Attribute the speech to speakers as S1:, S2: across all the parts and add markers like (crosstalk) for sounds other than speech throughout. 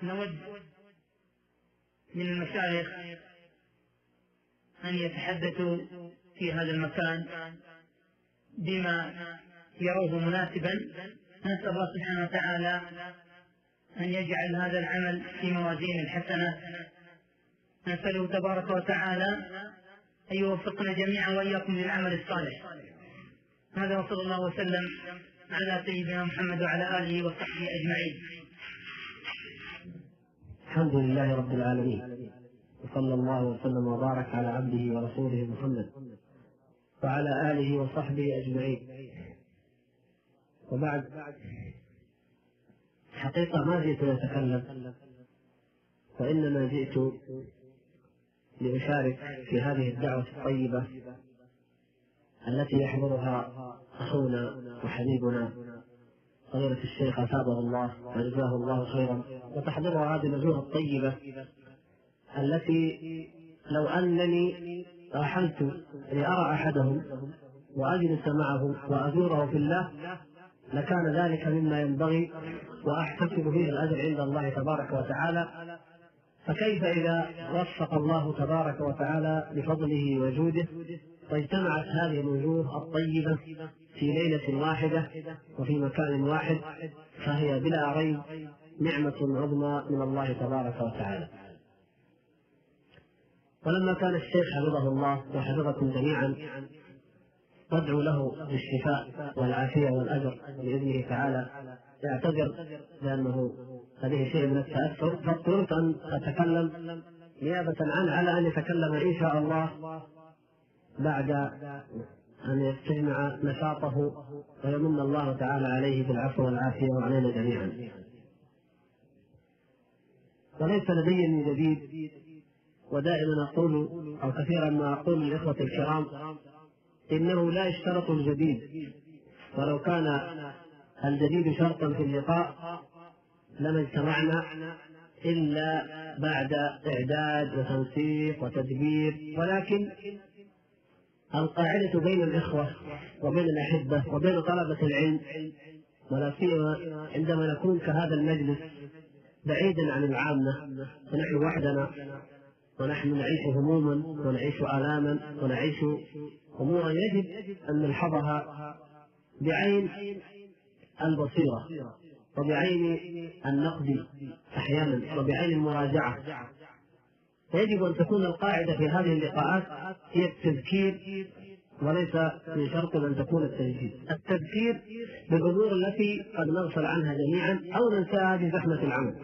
S1: فنود من المشايخ أن يتحدثوا في هذا المكان بما يروه مناسبا. نسأل الله سبحانه وتعالى أن يجعل هذا العمل في موازين الحسنات نسأله تبارك وتعالى أن يوفقنا جميعا وإياكم للعمل الصالح. هذا وصلى الله وسلم على سيدنا محمد وعلى آله وصحبه أجمعين.
S2: الحمد لله رب العالمين. وصلى الله وسلم وبارك على عبده ورسوله محمد وعلى آله وصحبه أجمعين. وبعد حقيقة ما جئت لأتكلم وإنما جئت لأشارك في هذه الدعوة الطيبة التي يحضرها أخونا وحبيبنا فضيلة الشيخ أثابه الله وجزاه الله خيرا. وتحضرها هذه الوجوه الطيبة التي لو أنني رحلت لأرى أحدهم وأجلس معه وأزوره في الله لكان ذلك مما ينبغي وأحتسب فيه الأجر عند الله تبارك وتعالى. فكيف إذا وفق الله تبارك وتعالى بفضله وجوده؟ واجتمعت هذه الوجوه الطيبة في ليلة واحدة وفي مكان واحد فهي بلا ريب نعمة عظمى من الله تبارك وتعالى. ولما كان الشيخ حفظه الله وحفظكم جميعا تدعو له بالشفاء والعافية والأجر بإذنه تعالى. يعتذر لأنه هذه شيء من التأثر. فاضطررت أن أتكلم نيابة عنه على أن يتكلم إن شاء الله بعد أن يستجمع نشاطه ويمن الله تعالى عليه بالعفو والعافية وعلينا جميعا. وليس لدي من جديد ودائما أقول أو كثيرا ما أقول للإخوة الكرام إنه لا يشترط الجديد. ولو كان الجديد شرطا في اللقاء لما اجتمعنا إلا بعد إعداد وتنسيق وتدبير ولكن القاعدة بين الإخوة وبين الأحبة وبين طلبة العلم ولا سيما عندما نكون كهذا المجلس بعيدا عن العامة ونحن وحدنا ونحن نعيش هموما ونعيش آلاما ونعيش أمورا يجب أن نلحظها بعين البصيرة وبعين النقد أحيانا وبعين المراجعة. فيجب أن تكون القاعدة في هذه اللقاءات هي التذكير وليس من شرط أن تكون التجديد التذكير بالأمور التي قد نغفل عنها جميعا أو ننساها في زحمة العمل.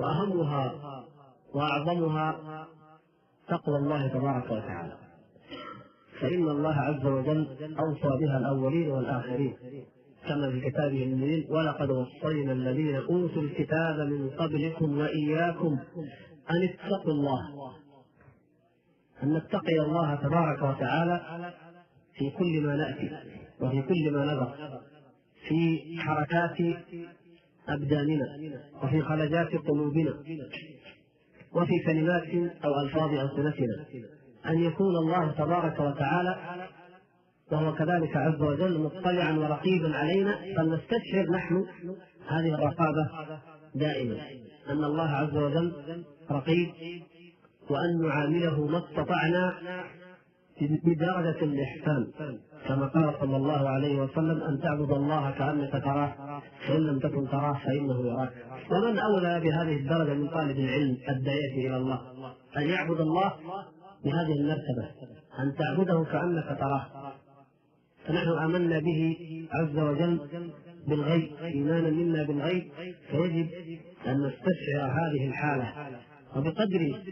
S2: وأهمها وأعظمها تقوى الله تبارك وتعالى. فإن الله عز وجل أوصى بها الأولين والآخرين كما في كتابه المبين ولقد وصينا الذين أوتوا الكتاب من قبلكم وإياكم أن اتقوا الله. أن نتقي الله تبارك وتعالى في كل ما نأتي وفي كل ما نذر في حركات أبداننا وفي خلجات قلوبنا وفي كلمات أو ألفاظ ألسنتنا. أن يكون الله تبارك وتعالى وهو كذلك عز وجل مطلعا ورقيبا علينا فلنستشعر نحن هذه الرقابة دائما. أن الله عز وجل رقيب وأن نعامله ما استطعنا بدرجة الإحسان كما قال صلى الله عليه وسلم أن تعبد الله كأنك تراه فإن لم تكن تراه فإنه يراك. ومن أولى بهذه الدرجة من طالب العلم الداعية إلى الله أن يعبد الله بهذه المرتبة أن تعبده كأنك تراه. فنحن آمنا به عز وجل بالغيب إيمانا منا بالغيب فيجب أن نستشعر هذه الحالة. وبقدر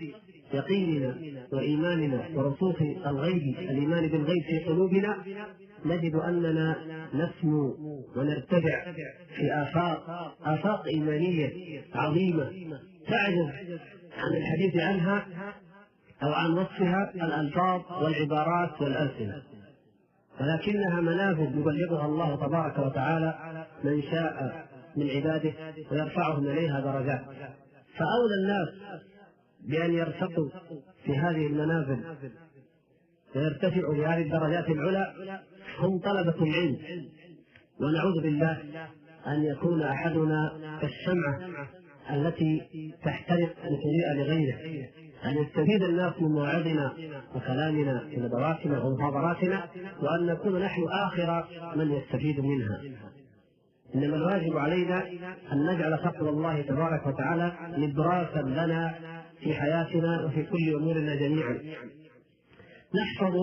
S2: يقيننا وإيماننا ورسوخ الغيب الإيمان بالغيب في قلوبنا نجد أننا نسمو ونرتفع في آفاق آفاق إيمانية عظيمة تعجز عن الحديث عنها أو عن وصفها الألفاظ والعبارات والألسنة. ولكنها منافذ يبلغها الله تبارك وتعالى من شاء من عباده ويرفعهم إليها درجات. فأولى الناس بأن يرتقوا في هذه المنازل ويرتفعوا لهذه الدرجات العلى هم طلبة العلم. ونعوذ بالله أن يكون أحدنا كالشمعة التي تحترق لتضيء لغيره أن يستفيد الناس من موعظنا وكلامنا في ندواتنا ومحاضراتنا وأن نكون نحن آخر من يستفيد منها. إنما الواجب علينا أن نجعل تقوى الله تبارك وتعالى نبراسا لنا في حياتنا وفي كل أمورنا جميعا. نحفظ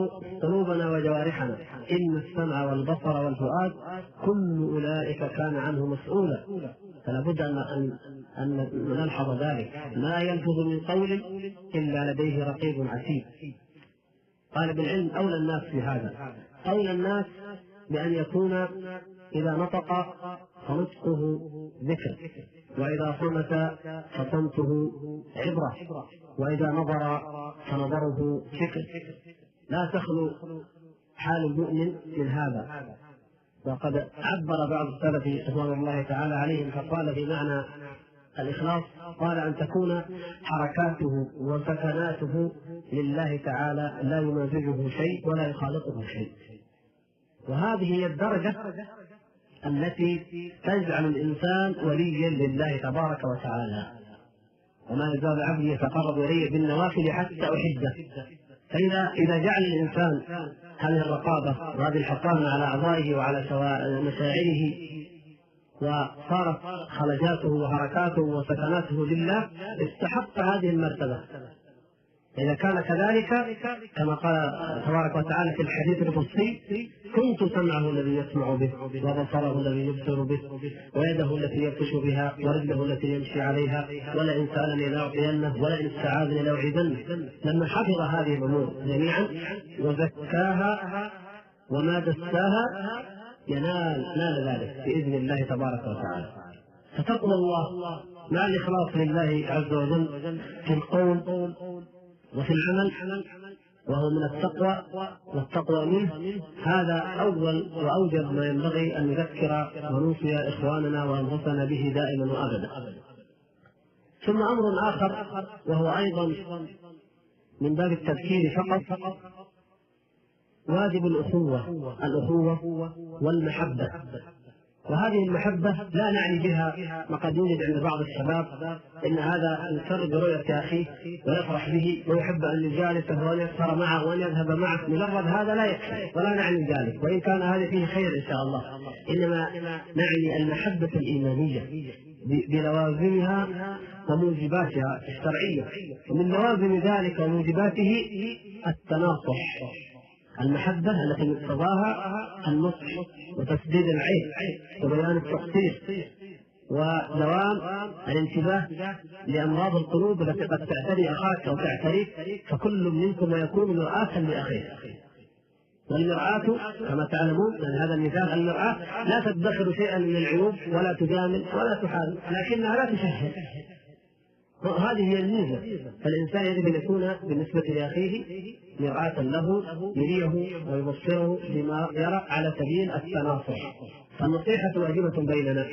S2: قلوبنا وجوارحنا. إن السمع والبصر والفؤاد كل أولئك كان عنه مسؤولا. فلا بد أن أن نلحظ ذلك. ما يلفظ من قول إلا لديه رقيب عتيد. قال بالعلم أولى الناس بهذا. أولى الناس بأن يكون إذا نطق فنطقه ذكر وإذا صمت فصمته عبرة وإذا نظر فنظره فكر. لا تخلو حال المؤمن من هذا وقد عبر بعض السلف رضوان الله تعالى عليهم فقال في معنى الإخلاص قال أن تكون حركاته وسكناته لله تعالى لا يمازجه شيء ولا يخالطه شيء. وهذه هي الدرجة التي تجعل الإنسان وليا لله تبارك وتعالى. وما يزال عبدي يتقرب إلي بالنوافل حتى أحبه. فإذا إذا جعل الإنسان هذه الرقابة وهذه الحفاظة على أعضائه وعلى مشاعره وصارت خلجاته وحركاته وسكناته لله استحق هذه المرتبة. إذا كان كذلك كما قال تبارك وتعالى في الحديث القدسي كنت سمعه الذي يسمع به وبصره الذي يبصر به ويده التي يبطش بها ورجله التي يمشي عليها ولئن سألني لأعطينه ولئن استعاذني لأعيذنه لما حفظ هذه الأمور جميعا وزكاها وما دساها ينال نال ذلك بإذن الله تبارك وتعالى. فتقوى الله مع الإخلاص لله عز وجل في القول وفي العمل وهو من التقوى والتقوى منه هذا أول وأوجب ما ينبغي أن نذكر ونوصي إخواننا وأنفسنا به دائما وأبدا. ثم أمر آخر وهو أيضا من باب التذكير فقط واجب الأخوة الأخوة والمحبة. وهذه المحبة لا نعني بها ما قد يوجد عند بعض الشباب إن هذا يسر برؤية اخيه ويفرح به ويحب أن يجالسه وأن يسهر معه وأن يذهب معه. مجرد هذا لا يكفي ولا نعني ذلك وإن كان هذا فيه خير إن شاء الله. إنما نعني المحبة الإيمانية بلوازمها وموجباتها الشرعية ومن لوازم ذلك وموجباته التناصح. المحبة التي مقتضاها النصح وتسديد العين وبيان التقصير ودوام الانتباه لأمراض القلوب التي قد تعتري أخاك أو تعتريك فكل منكم يكون مرآة لاخيه والمرآة كما تعلمون من هذا المثال المرآة لا تدخر شيئا من العيوب ولا تجامل ولا تحارب لكنها لا تشهد. هذه هي الميزة. فالإنسان يجب أن يكون بالنسبة لأخيه مرآة له يريه ويبصره بما يرى على سبيل التناصح فالنصيحة واجبة بيننا.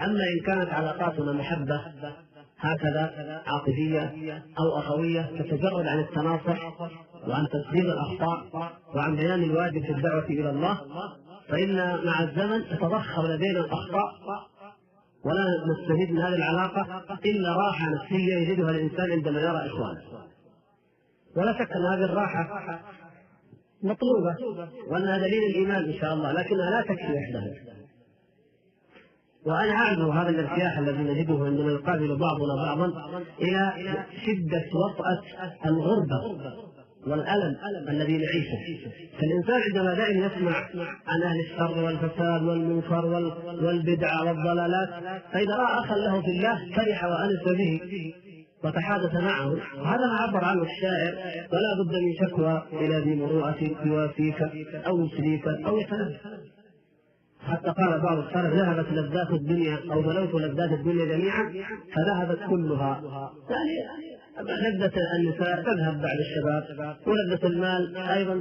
S2: أما إن كانت علاقاتنا محبة هكذا عاطفية أو أخوية تتجرد عن التناصح وعن تسديد الأخطاء وعن بيان الواجب في الدعوة إلى الله فإن مع الزمن تتضخم لدينا الأخطاء ولا نستفيد من هذه العلاقة إلا راحة نفسية يجدها الإنسان عندما يرى إخوانه. ولا شك أن هذه الراحة مطلوبة وأنها دليل الإيمان إن شاء الله لكنها لا تكفي وحدها. وأنا أعذر هذا الارتياح الذي نجده عندما يقابل بعضنا بعضا إلى شدة وطأة الغربة. والألم الذي نعيشه. فالإنسان عندما دائما يسمع عن أهل الشر والفساد والمنكر والبدع والضلالات فإذا رأى أخا له في الله فرح وأنس به وتحادث معه وهذا ما عبر عنه الشاعر ولا بد من شكوى إلى ذي مروءة يوافيك أو يسليك أو يتنبه حتى قال بعض السلف ذهبت لذات الدنيا أو بلوت لذات الدنيا جميعا فذهبت كلها. يعني لذة النساء تذهب بعد الشباب ولذة المال أيضا.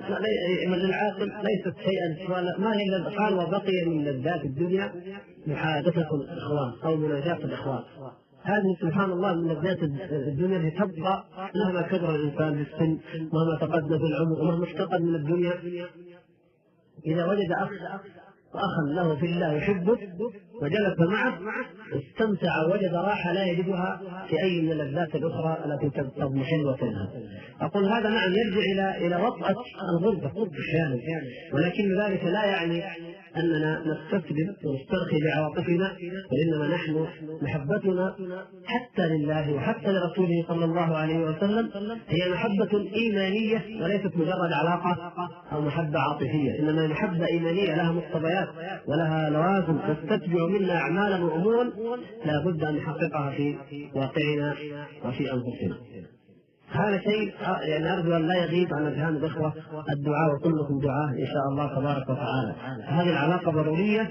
S2: للعاقل ليست شيئا. ما هي قال وبقي من لذات الدنيا محادثة الإخوان أو مناجاة الإخوان. هذه سبحان الله من لذات الدنيا. التي تبقى مهما كبر الإنسان في السن مهما تقدم في العمر ومهما افتقد من الدنيا. إذا وجد أخ واخا له في الله يحبه وجلس معه استمتع ووجد راحة لا يجدها في أي من اللذات الأخرى التي تضمحل وتذهب. أقول هذا نعم يرجع إلى إلى وطأة الغربة أحيانا ولكن ذلك لا يعني أننا نستسلم ونسترخي بعواطفنا وإنما نحن محبتنا حتى لله وحتى لرسوله صلى الله عليه وسلم هي محبة إيمانية وليست مجرد علاقة أو محبة عاطفية إنما محبة إيمانية لها مقتضيات ولها لوازم تستتبع منا اعمالا وامورا لا بد أن نحققها في واقعنا وفي أنفسنا هذا شيء يعني أرجو أن لا يغيب عن أذهان الإخوة الدعاء وكلكم دعاء إن شاء الله تبارك وتعالى. هذه العلاقة ضرورية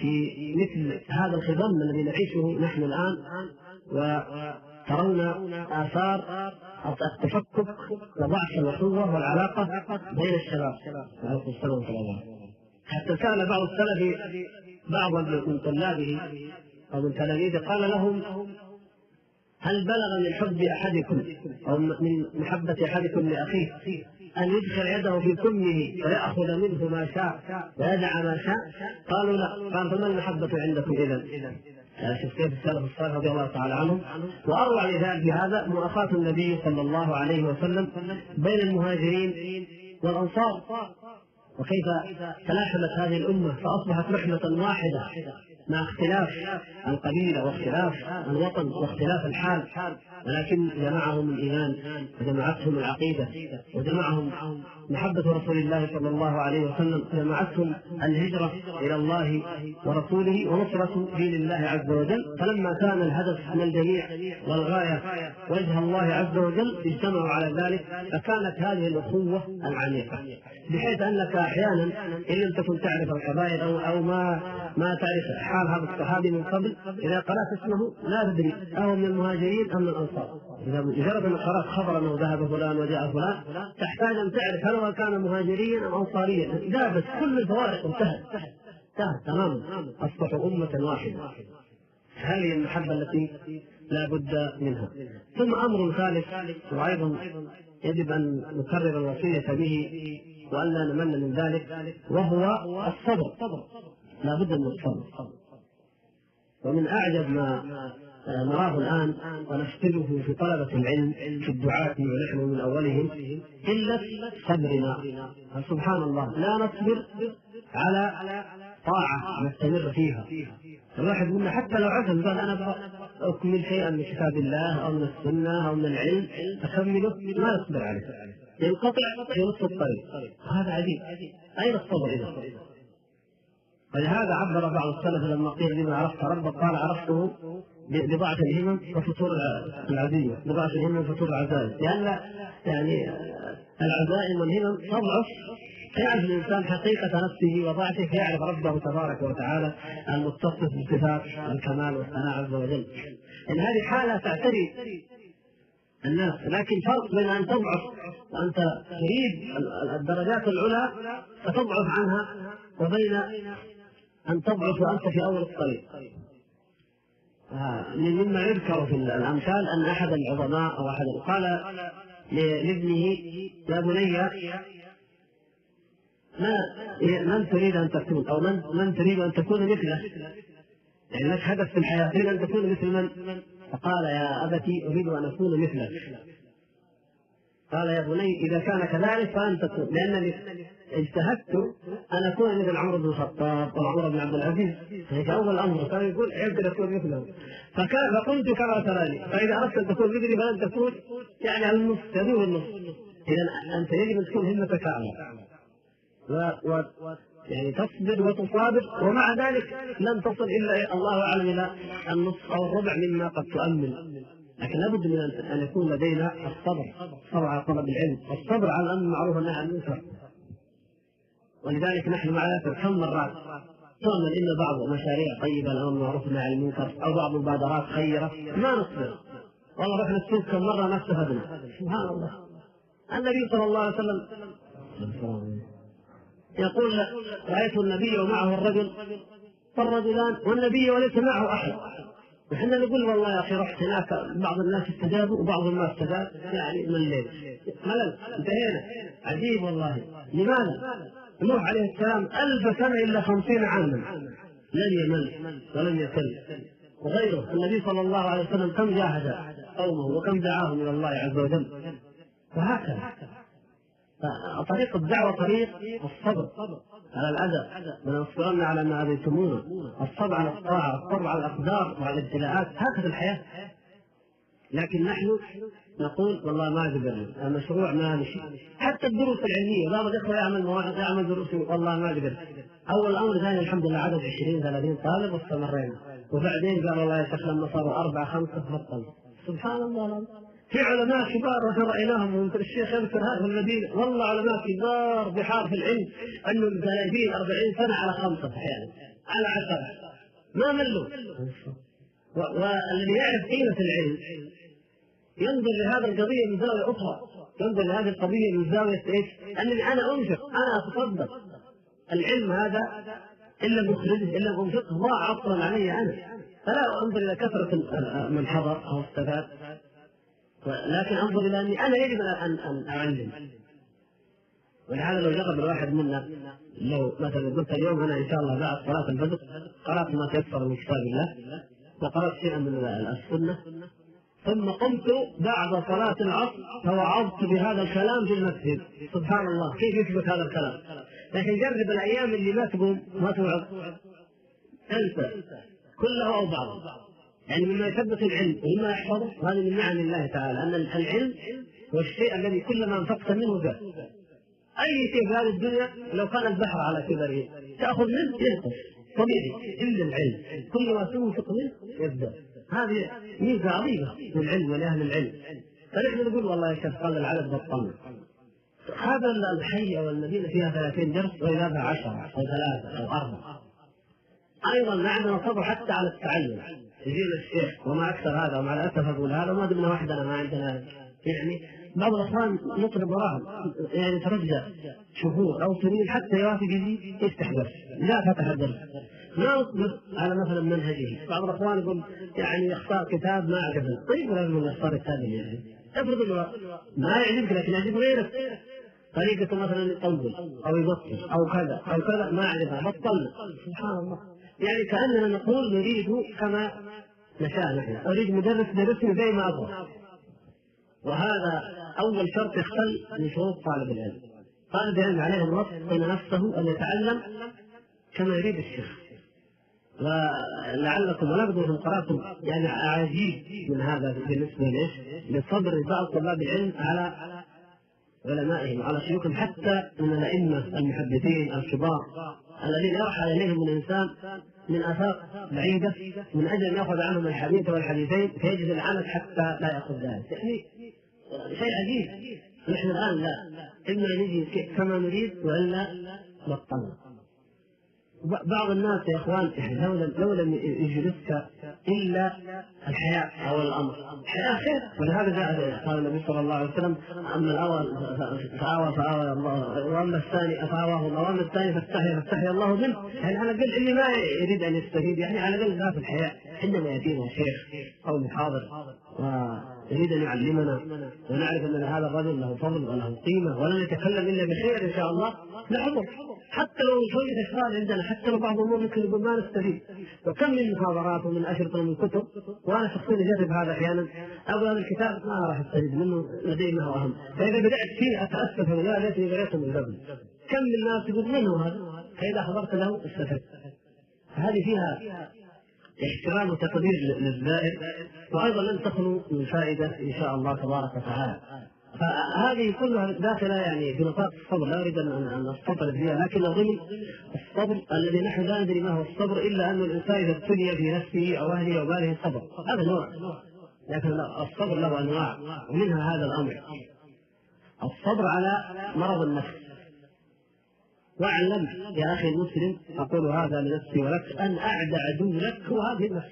S2: في مثل هذا الخضم الذي نعيشه نحن الآن وترون آثار التفكك وضعف الاخوه والعلاقة بين الشباب. عليكم السلام ورحمه حتى سال بعض السلف بعض من طلابه أو من تلاميذه قال لهم هل بلغ من حب أحدكم أو من محبة أحدكم لأخيه أن يدخل يده في كمه وياخذ منه ما شاء ويدع ما شاء؟ قالوا لا. قال فما المحبة عندكم اذا يعني شوف كيف السلف الصالح رضي الله تعالى عنهم واروع لذلك بهذا مؤاخاة النبي صلى الله عليه وسلم بين المهاجرين والأنصار. وكيف تلاحمت هذه الأمة فأصبحت رحمة واحدة. مع اختلاف القبيلة واختلاف الوطن واختلاف الحال ولكن جمعهم الإيمان وجمعتهم العقيدة وجمعهم محبة رسول الله صلى الله عليه وسلم جمعتهم الهجرة إلى الله ورسوله ونصرة دين الله عز وجل. فلما كان الهدف من الجميع والغاية وجه الله عز وجل اجتمعوا على ذلك فكانت هذه الأخوة العميقة. بحيث أنك أحيانا إن لم تكن تعرف القبائل أو أو ما ما تعرف حال هذا الصحابي من قبل إذا قرأت اسمه لا تدري اهو من المهاجرين ام من الأنصار. إذا مجرد أن قرأت خبر أنه ذهب فلان وجاء فلان تحتاج أن تعرف هل هو كان مهاجريا ام انصاريا. ذابت كل الفوارق انتهت. انتهت تماما. أصبحوا أمة واحدة. هذه المحبة التي لا بد منها. ثم أمر ثالث وأيضا يجب أن نكرر الوصية به والا نمل من ذلك وهو الصبر. لا بد من الصبر. ومن أعجب ما نراه الآن ونفقده في طلبة العلم في الدعاة ونحن من أولهم قله صبرنا. سبحان الله لا نصبر على طاعة نستمر فيها. الواحد منا حتى لو عزم قال أنا أبغى أكمل شيئا من كتاب الله أو من السنة أو من العلم أكمله ما يصبر عليه. ينقطع في نصف الطريق. هذا عجيب. أين الصبر إذا؟ ولهذا عبر بعض السلف لما قيل لما عرفت ربك قال عرفته بضعف الهمم وفتور العزيمة بضعف الهمم وفتور العزائم لأن يعني العزائم والهمم تضعف فيعرف الإنسان حقيقة نفسه وضعفه فيعرف ربه تبارك وتعالى المتصف بصفات الكمال والثناء عز وجل. إن هذه حالة تعتري الناس لكن فرق بين أن تضعف وانت تريد الدرجات العلى فتضعف عنها وبين أن تضعف وأنت في أول الطريق. آه مما يذكر في الأمثال أن أحد العظماء أو أحد قال لابنه يا بني ما من تريد أن تكون؟ أو من من تريد أن تكون مثله؟ يعني لك هدف في الحياة تريد أن تكون مثل من؟ فقال يا أبتي أريد أن أكون مثلك. قال يا بني إذا كان كذلك فأنت تكون لانني اجتهدت أن أكون مثل عمرو بن الخطاب أو عمر بن عبد العزيز. هيك أول أمر. كان يقول عبد أكون مثله. فكان فقلت كما تراني فإذا أردت أن تكون مثلي فلن تكون يعني النص تدور النص اذا أنت يجب أن تكون همتك اعلى و, و يعني تصبر وتصابر. ومع ذلك لن تصل إلا الله أعلم إلى النصف أو الربع مما قد تؤمل. لكن لابد من ان يكون لدينا الصبر الصبر على طلب العلم والصبر على الامر المعروف والنهي عن المنكر. ولذلك نحن مع ذلك كم مرات تعمل الا بعض مشاريع طيبة الامر المعروف والنهي عن المنكر أو بعض المبادرات خيرة. ما نصبر. والله رحنا السوق كم مرة ما استفدنا سبحان الله. النبي صلى الله عليه وسلم يقول رأيت النبي ومعه الرجل فالرجلان والنبي وليس معه أحد. وحنا نقول والله يا أخي رحت هناك بعض الناس استجابوا وبعضهم ما استجاب يعني مليت ملل انتهينا. عجيب والله. لماذا؟ نوح عليه السلام ألف سنة إلا خمسين عاما. لم يمل ولم يكل وغيره. النبي صلى الله عليه وسلم كم جاهد قومه وكم دعاهم إلى الله عز وجل. وهكذا. طريق الدعوة طريق الصبر. على الأذى ولنصبرن على ما أذيتمونا الصبر على الطاعة الصبر على الأقدار وعلى الابتلاءات. هكذا الحياة. لكن نحن نقول والله ما قدرنا المشروع ما مشي حتى الدروس العلمية. بعض الإخوة يعمل مواعظ يعمل دروس والله ما قدر أول أمر ثاني الحمد لله عدد 20 30 طالب واستمرينا. وبعدين قال والله يا شيخ لما صاروا أربعة خمسة بطل سبحان الله. في علماء كبار مثلا رأيناهم الشيخ يذكر هذا المدينة. والله علماء كبار بحار في العلم انهم جايبين 40 سنة على خمسة أحيانا على عشرة. ما ملوا. والذي يعرف قيمة العلم ينظر لهذه القضية من زاوية أخرى. ينظر لهذه القضية من زاوية إيش؟ انني أنا انفق أنا أتصدق. العلم هذا إن لم أخرجه إن لم انفقه ضاع أصلا علي أنا. فلا أنظر إلى كثرة من حضر أو استفاد. لكن انظر إلى أني أنا يجب ان ان أعلم. ولهذا لو جرب الواحد منا لو مثلا قلت اليوم أنا إن شاء الله بعد صلاه الفجر قرأت ما تيسر من كتاب الله وقرات شيئا من السنة ثم قمت بعد صلاة العصر فوعظت بهذا الكلام في المسجد. سبحان الله كيف يثبت هذا الكلام؟ لكن جرب الأيام اللي ما تقوم ما توعظ. انسى كله أو بعضه. يعني مما يثبت العلم ومما يحفظه هذه من نعم الله تعالى أن العلم هو الشيء الذي كلما انفقت منه زاد. أي شيء في هذه الدنيا لو كان البحر على كبره تأخذ منه ينقص طبيعي إلا العلم. كل ما تنفق منه يزداد. هذه ميزة عظيمة للعلم ولأهل العلم. فنحن نقول والله يا شيخ قل العدد بطلنا هذا الحي أو المدينة فيها 30 درس بها 10 أو ثلاثة أو أربعة. أيضا عندنا صبر حتى على التعلم يجينا الشيخ وما أكثر هذا ومع الاسف أقول هذا وما دمنا وحدنا ما عندنا يعني بعض الأخوان نطلب وراهم يعني ترجى شهور أو سنين حتى يوافق يجي يفتح درس. لا فتح الدرس ما اصبر على مثلا منهجه. بعض الأخوان يقول يعني يختار كتاب ما عجبه طيب لازم يختار الكتاب يعجبه افرض ما يعجبك لكن يعجب غيرك. طريقته مثلا يطول أو يبطل أو كذا أو كذا ما عجبها بطلنا. سبحان الله. يعني كأننا نقول نريد كما نشاء نحن أريد مدرس يدرسني زي ما أبغى. وهذا أول شرط يختل من شروط طالب العلم. طالب العلم عليه الوقت بين نفسه أن يتعلم كما يريد الشيخ. ولعلكم ولقد قراتم يعني عجيب من هذا بالنسبة ليش؟ لصبر بعض طلاب العلم على علمائهم وعلى شيوخهم حتى من الأئمة المحدثين الكبار الذين يرحل إليهم من انسان من افاق بعيده من أجل أن يأخذ عنهم الحديث والحديثين فيجد العمل حتى لا يأخذ ذلك. يعني شيء عجيب. نحن الآن لا إما نجي كما نريد وإلا بطلنا بعض الناس يا إخوان يعني لو لم لو لم يجلسك إلا الحياء أو الأمر. الحياء خير. ولهذا جاء قال النبي صلى الله عليه وسلم أما الأول فاوى فآوى الله وأما الثاني فآواه الله وأما الثاني فاستحيا فاستحيا الله منه. يعني على الأقل اللي ما يريد أن يستفيد يعني على الأقل ذات الحياء. حينما ياتينا شيخ أو محاضر يريد أن يعلمنا ونعرف أن هذا الرجل له فضل وله قيمة ولن يتكلم إلا بخير إن شاء الله نحضر حتى لو شوية اشغال عندنا حتى لو بعض الأمور يقول ما نستفيد. وكم من محاضرات ومن أشرطة ومن كتب وأنا شخصيا اجرب هذا أحيانا. أقول هذا الكتاب ما راح استفيد منه لدي ما هو أهم. فإذا بدأت فيه أتأسف لا ليتني قريته من قبل كم من الناس يقول من هو هذا؟ فإذا حضرت له استفدت. هذه فيها احترام وتقدير للزائر وأيضا لن تخلو من فائده إن شاء الله تبارك وتعالى. فهذه كلها داخلة يعني في نطاق الصبر لا أريد ان استطرد فيها لكن ضمن الصبر الذي نحن لا ندري ما هو الصبر إلا أن الإنسان إذا ابتلي في نفسه أو اهله أو ماله صبر هذا نوع لكن الصبر له أنواع ومنها هذا الأمر. الصبر على مرض النفس. وأعلم يا أخي المسلم أقول هذا لنفسي ولك أن أعدى عدو لك هو هذه النفس.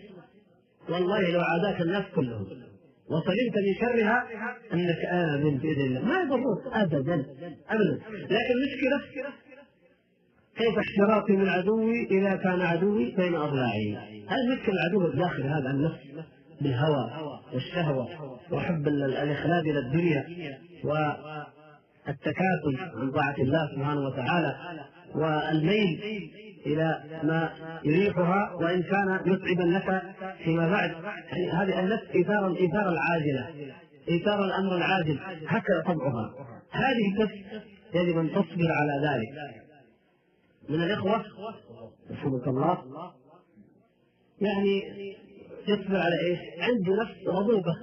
S2: والله لو عاداك الناس كلهم وسلمت من شرها أنك آمن بإذن الله. ما يضرك ابدا ابدا. لكن المشكلة كيف احتراقي من عدوي إذا كان عدوي بين أضلاعي؟ هل مثل العدو الداخلي هذا النفس بالهوى والشهوة وحب الاخلاد إلى الدنيا والتكاسل عن طاعة الله سبحانه وتعالى والميل إلى ما يريحها وإن كان متعبا لك فيما بعد. يعني هذه النفس إيثار الايثار العاجلة إيثار الأمر العاجل هكذا طبعها. هذه النفس يجب أن تصبر على ذلك. من الإخوة رحمك الله يعني يصبر على إيش؟ عنده نفس غضوبه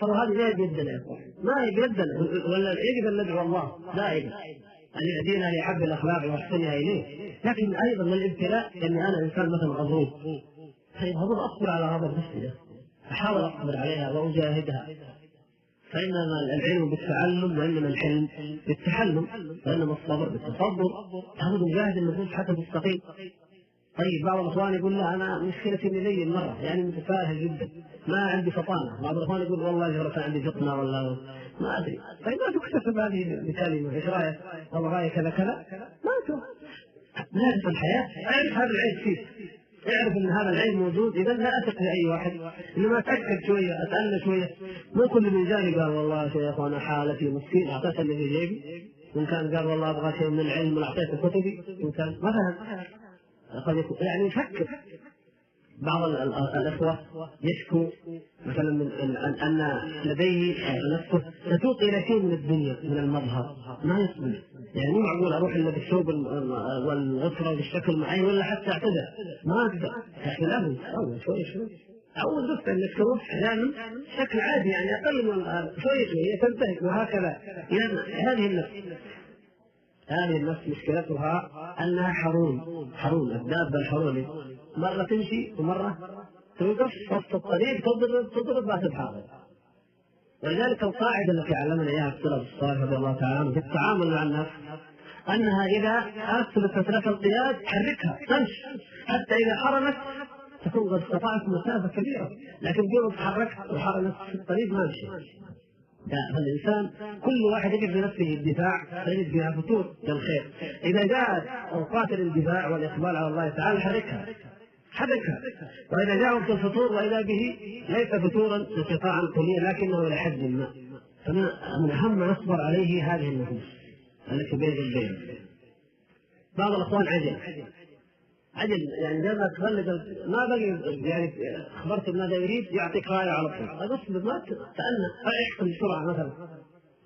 S2: ترى هذه لا يجد يا اخوان ما يجد ولا يجب أن ندعو الله. دائما أن يهدينا لاحب الأخلاق واحسنها إليه. لكن أيضا من الابتلاء اني أنا إنسان مثلا غضوب. طيب غضوب اصبر على غضب نفسي أحاول اصبر عليها وأجاهدها. فإنما العلم بالتعلم وإنما الحلم بالتحلم. وإنما الصبر بالتصبر. لابد نجاهد النفوس حتى تستقيم طيب بعض الإخوان يقول لا أنا مشكلتي إني لين مره يعني متفاهل جدا ما عندي فطانة. بعض الإخوان يقول والله كان عندي فطنه ولا ما أدري. طيب ما تكتسب هذه بكلمه إيش رأيك؟ والله رأيك كذا كذا. ما نعرف الحياة. أعرف هذا العيب فيك أعرف إن هذا العيب موجود. إذا لا أثق في أي واحد. إنما أتأكد شوية اتأنى شوية. مو كل من جاني قال والله يا شيخ أنا حالتي مسكين اعطيت اللي في جيبي. وإن كان قال والله أبغى شيء من العلم واعطيته كتبي. وإن كان مثلا قد يعني يفكر. بعض الأخوة يشكو مثلا من أن لديه نفسه تسوق إلى شيء من الدنيا من المظهر. ما يصبر يعني مو معقول أروح إلا بالثوب والغفرة بالشكل معين ولا حتى أعتذر. ما أقدر. لكن لازم أول شوي شوي. أول بس إنك تروح أحيانا بشكل عادي يعني أقل من شوي شوي. تنتهك. وهكذا. لأن هذه النفس هذه النفس مشكلتها أنها حرون. حرون الدابة الحروني مرة تمشي ومرة توقف وسط الطريق تضرب تضرب ما تتحرك. ولذلك القاعدة التي علمنا إياها السلف الصالح رضي الله تعالى عنه في التعامل مع النفس أنها إذا اثبتت لك القياد حركها تمشي. حتى إذا حرمت تكون قد استطاعت مسافة كبيرة. لكن دون تحركت وحرمت في الطريق ما مشي. فالإنسان كل واحد يجد بنفسه الدفاع فيجد فيها فتور للخير. إذا جاءت أوقات الاندفاع والإقبال على الله تعالى حركها حركها. وإذا جاء وقت الفطور واذا به ليس فطورا استطاعا كليا لكنه إلى حد ما. فمن أهم ما نصبر عليه هذه النفوس التي بين البين بعض الأخوان عجل. عجل يعني ما تغلق ما بقي يعني اخبرت ماذا يريد يعطيك رايه على طول. اصبر ما تأنى. احكم بسرعة مثلا.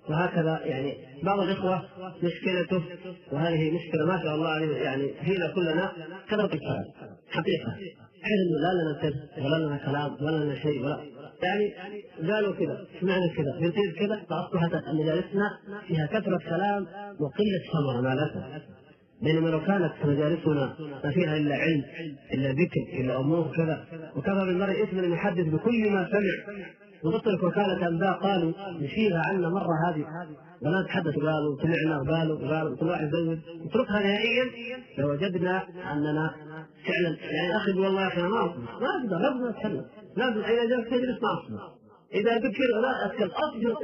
S2: وهكذا يعني بعض الإخوة مشكلته وهذه مشكلة ما شاء الله يعني فينا كلنا. كثره الكلام حقيقة. حيث انه لا لنا سر ولا لنا كلام ولا لنا شيء ولا يعني قالوا كذا سمعنا كذا بنصير كذا فاصبحت مجالسنا فيها كثرة كلام وقلة ثمرة الاسف بينما لو كانت مجالسنا ما فيها إلا علم إلا ذكر إلا أمور كذا وكفى بالمرء اثما ان يحدث بكل ما سمع. ونترك وكالة أنباء قالوا نشيلها عنا مرة هذه. ولا نتحدث قالوا سمعنا قالوا قالوا كل واحد يزود. نتركها نهائيا. لوجدنا أننا فعلا. يعني أخي والله يا أخي ما أصبر ما أقدر لازم أتكلم. لازم إذا جلس تجلس ما أصبر إذا ذكر لا أتكلم. أصبر.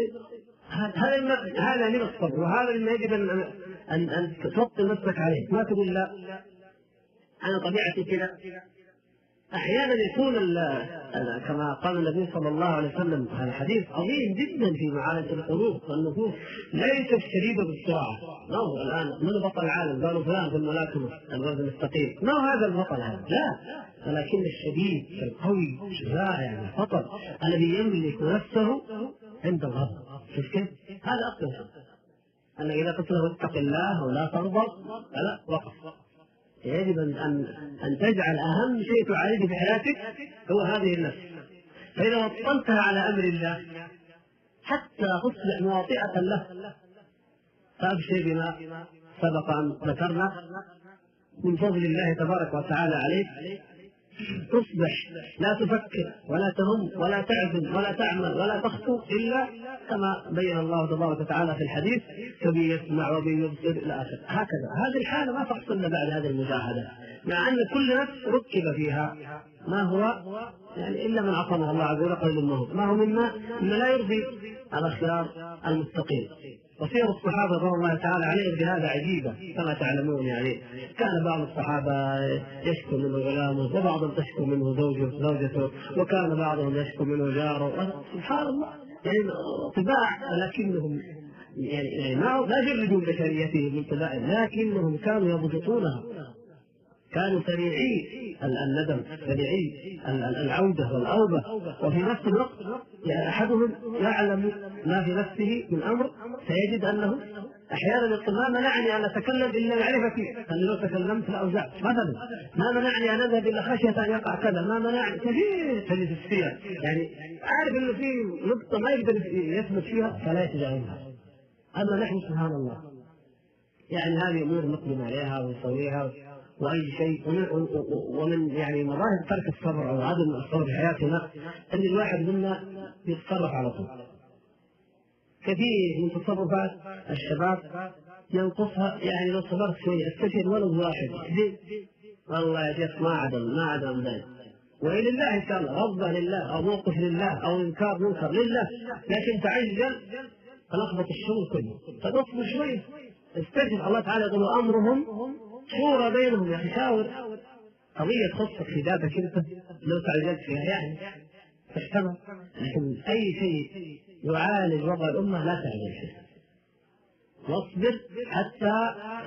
S2: هذا هذا من الصبر وهذا مما يجب ان ان ان تفطن نفسك عليه. ما تقول لا. أنا طبيعتي كذا أحيانا يكون كما قال النبي صلى الله عليه وسلم هذا حديث عظيم جدا في معالجه القلوب والنفوس. ليست شديده بالسرعة. هو الآن؟ من بطل العالم؟ قالوا فلان في الملاكمة. الوزن المستقيم. ما هو هذا البطل هذا لا. ولكن الشديد القوي يعني البطل الذي يملك نفسه عند الغضب. شوف كيف؟ هذا اصل أن إذا قلت له اتق الله ولا تغضب لا وقف. يجب أن أن تجعل أهم شيء تعالجه في حياتك هو هذه النفس. فإذا وطنتها على أمر الله حتى تصبح مواطئة له. فأبشر بما سبق أن ذكرنا. من فضل الله تبارك وتعالى عليك تصبح لا تفكر ولا تهم ولا تعزم ولا تعمل ولا تخطو إلا كما بين الله تبارك وتعالى في الحديث كبي يسمع وبي يبصر إلى اخره هكذا. هذه الحالة ما تحصل بعد هذه المجاهدة. مع أن كل نفس ركب فيها. ما هو؟ يعني إلا من عصمه الله عز وجل قليل ما هو مما؟ مما لا يرضي الأخيار المستقيم وسير الصحابة رضي الله تعالى عليهم بهذا عجيبة كما تعلمون يعني. كان بعض الصحابة يشكو منه غلامه وبعضهم تشكو منه زوجه زوجته وكان بعضهم يشكو منه جاره. سبحان الله. يعني طباع ولكنهم يعني, يعني ما لا جردوا بشريتهم من لكنهم كانوا يضبطونها. كانوا سريعي الندم سريعي العودة والأوبة. وفي نفس الوقت يعني أحدهم يعلم ما في نفسه من أمر سيجد أنه أحيانا يقول ما منعني أن أتكلم إلا معرفتي أنا لو تكلمت لأوزعت. مثلا ما منعني أن أذهب الا خشية أن يقع كذا. ما منعني. كثير تجد السير يعني عارف إنه في نقطة ما يقدر يثبت فيها فلا يتجاوزها. أما نحن سبحان الله. يعني هذه أمور نقدم عليها ونسويها وأي شيء ومن يعني مظاهر ترك الصبر أو عدم الصبر في حياتنا أن الواحد منا يتصرف على طول. كثير من تصرفات الشباب ينقصها يعني لو صبرت شوي أستشهد ولد واحد. والله يا شيخ ما عدم ما عدم ذلك وإلى الله إن شاء الله غضبة لله أو موقف لله أو إنكار منكر لله. لكن تعجل فلخبط الشغل كله. فاصبر شوي. استشهد الله تعالى يقول أمرهم شورى بينهم يا أخي شاور قضية تخصك في ذاتك أنت لو تعجلت فيها يعني تحتمل. لكن أي شيء يعالج وضع الأمة لا تعجل فيه. واصبر حتى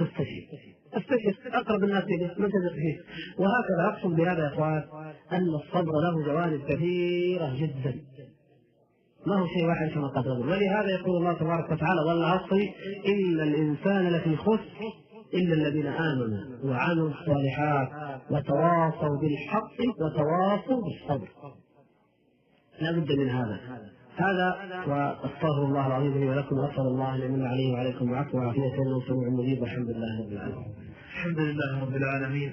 S2: تستشير. استشير أقرب الناس إليه من تثق فيه. وهكذا اقصد بهذا يا إخوان أن الصبر له جوانب كثيرة جدا. ما هو شيء واحد كما قد ولهذا يقول الله تبارك وتعالى والعصر إن الإنسان لفي خسر إلا الذين آمنوا وعملوا الصالحات وتواصوا بالحق وتواصوا بالصبر. لا بد من هذا. هذا وأستغفر الله العظيم لي ولكم وأسأل الله أن يمن علي وعليكم العفو والعافية. إنه مجيب. والحمد لله رب العالمين.
S3: الحمد لله رب العالمين.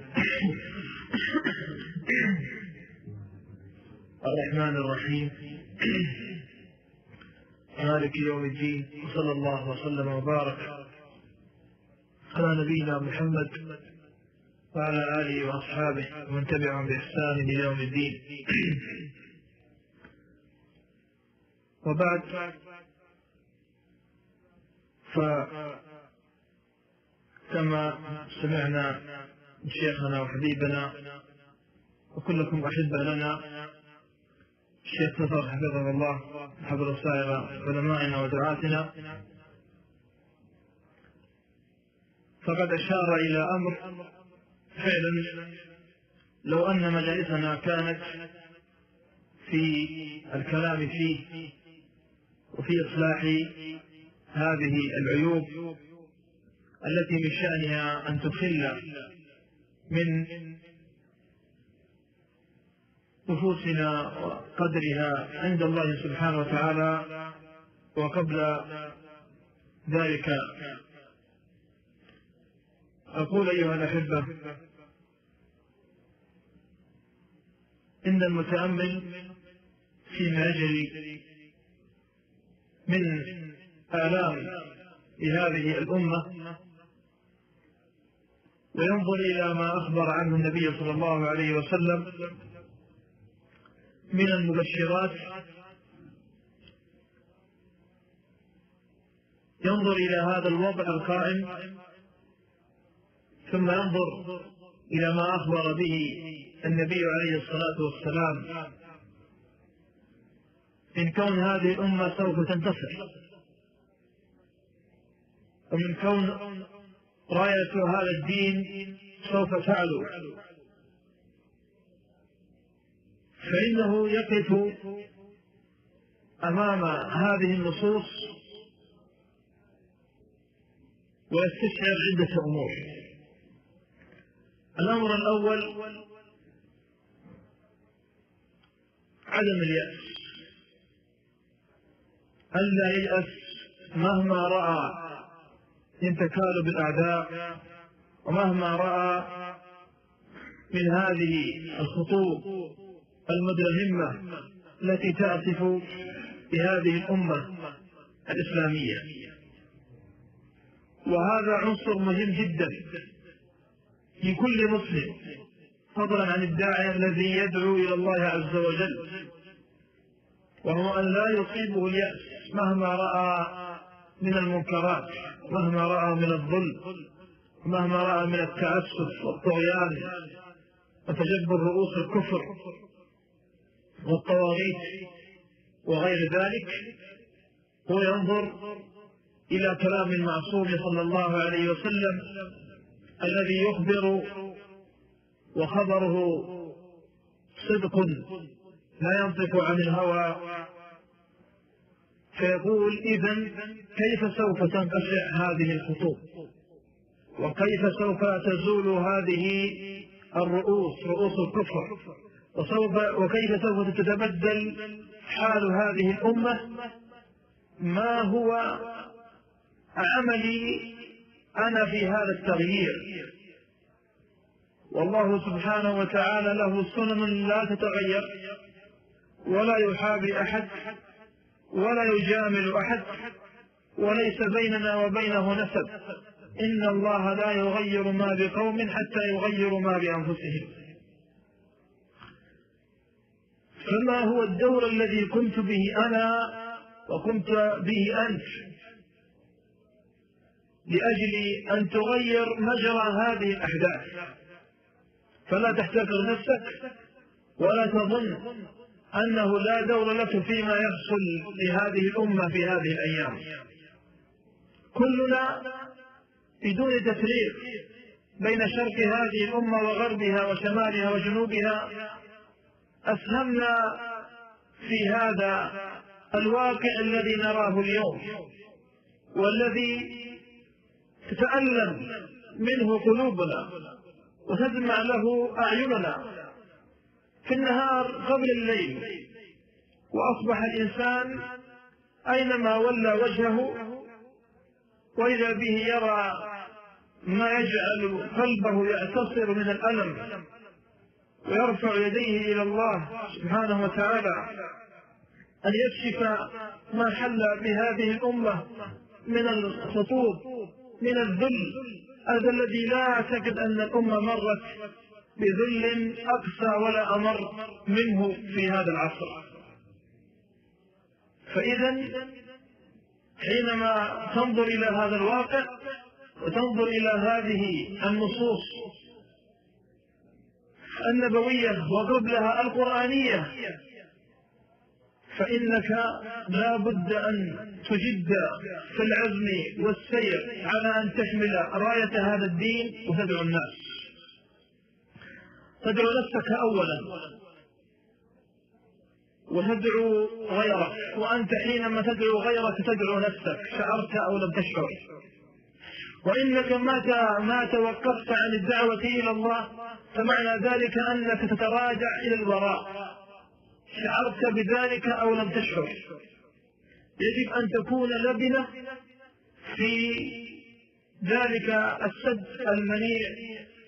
S3: الرحمن الرحيم. مالك يوم الدين. وصلى الله وسلم وبارك على نبينا محمد وعلى آله وأصحابه ومن تبعهم بإحسان إلى يوم الدين. (clears throat) وبعد فكما سمعنا من شيخنا وحبيبنا وكلكم أحبة لنا الشيخ نصر حفظه الله حفظ سائر علمائنا ودعاتنا. فقد أشار إلى أمر فعلا لو أن مجالسنا كانت في الكلام فيه وفي إصلاح هذه العيوب التي من شأنها أن تخل من نفوسنا وقدرها عند الله سبحانه وتعالى وقبل ذلك أقول أيها الأحبة إن المتأمل فيما يجري من آلام لهذه الأمة وينظر إلى ما أخبر عنه النبي صلى الله عليه وسلم من المبشرات ينظر إلى هذا الوضع القائم ثم ينظر إلى ما أخبر به النبي عليه الصلاة والسلام. من كون هذه الأمة سوف تنتصر. ومن كون راية هذا الدين سوف تعلو. فإنه يقف أمام هذه النصوص ويستشعر عدة أمور. الأمر الأول عدم اليأس. ألا ييأس مهما رأى من تكالب الأعداء ومهما رأى من هذه الخطوط المدرهمة التي تعصف بهذه الأمة الإسلامية. وهذا عنصر مهم جدا. في كل مسلم. فضلا عن الداعية الذي يدعو إلى الله عز وجل. وهو أن لا يصيبه اليأس مهما رأى من المنكرات مهما رأى من الظلم مهما رأى من التعسف والطغيان. وتجبر رؤوس الكفر والطواغيت وغير ذلك. هو ينظر إلى كلام المعصوم صلى الله عليه وسلم الذي يخبر وخبره صدق لا ينطق عن الهوى. فيقول إذا كيف سوف تنقشع هذه الخطوط؟ وكيف سوف تزول هذه الرؤوس رؤوس الكفر؟ وسوف وكيف سوف تتبدل حال هذه الأمة؟ ما هو عملي أنا في هذا التغيير. والله سبحانه وتعالى له سنن لا تتغير ولا يحابي أحد ولا يجامل أحد وليس بيننا وبينه نسب. إن الله لا يغير ما بقوم حتى يغيروا ما بأنفسهم. فما هو الدور الذي كنت به أنا وكنت به أنت؟ لأجل أن تغير مجرى هذه الأحداث. فلا تحتكر نفسك ولا تظن أنه لا دور لك فيما يحصل لهذه الأمة في هذه الأيام. كلنا بدون تفريق بين شرق هذه الأمة وغربها وشمالها وجنوبها أسهمنا في هذا الواقع الذي نراه اليوم والذي تتألم منه قلوبنا وتدمع له أعيننا في النهار قبل الليل. وأصبح الإنسان أينما ولى وجهه وإذا به يرى ما يجعل قلبه يعتصر من الألم ويرفع يديه إلى الله سبحانه وتعالى أن يكشف ما حل بهذه الأمة من الخطوط من الذل هذا الذي لا أعتقد أن الأمة مرت بذل أقسى ولا أمر منه في هذا العصر. فإذا حينما تنظر إلى هذا الواقع وتنظر إلى هذه النصوص النبوية وقبلها القرآنية فإنك لا بد أن تجد في العزم والسير على أن تحمل راية هذا الدين وتدعو الناس. تدعو نفسك أولا. وتدعو غيرك. وأنت حينما تدعو غيرك تدعو نفسك. شعرت أو لم تشعر. وإنك متى ما توقفت عن الدعوة إلى الله فمعنى ذلك أنك تتراجع إلى الوراء. شعرت بذلك أو لم تشعر. يجب أن تكون لبنة في ذلك السد المنيع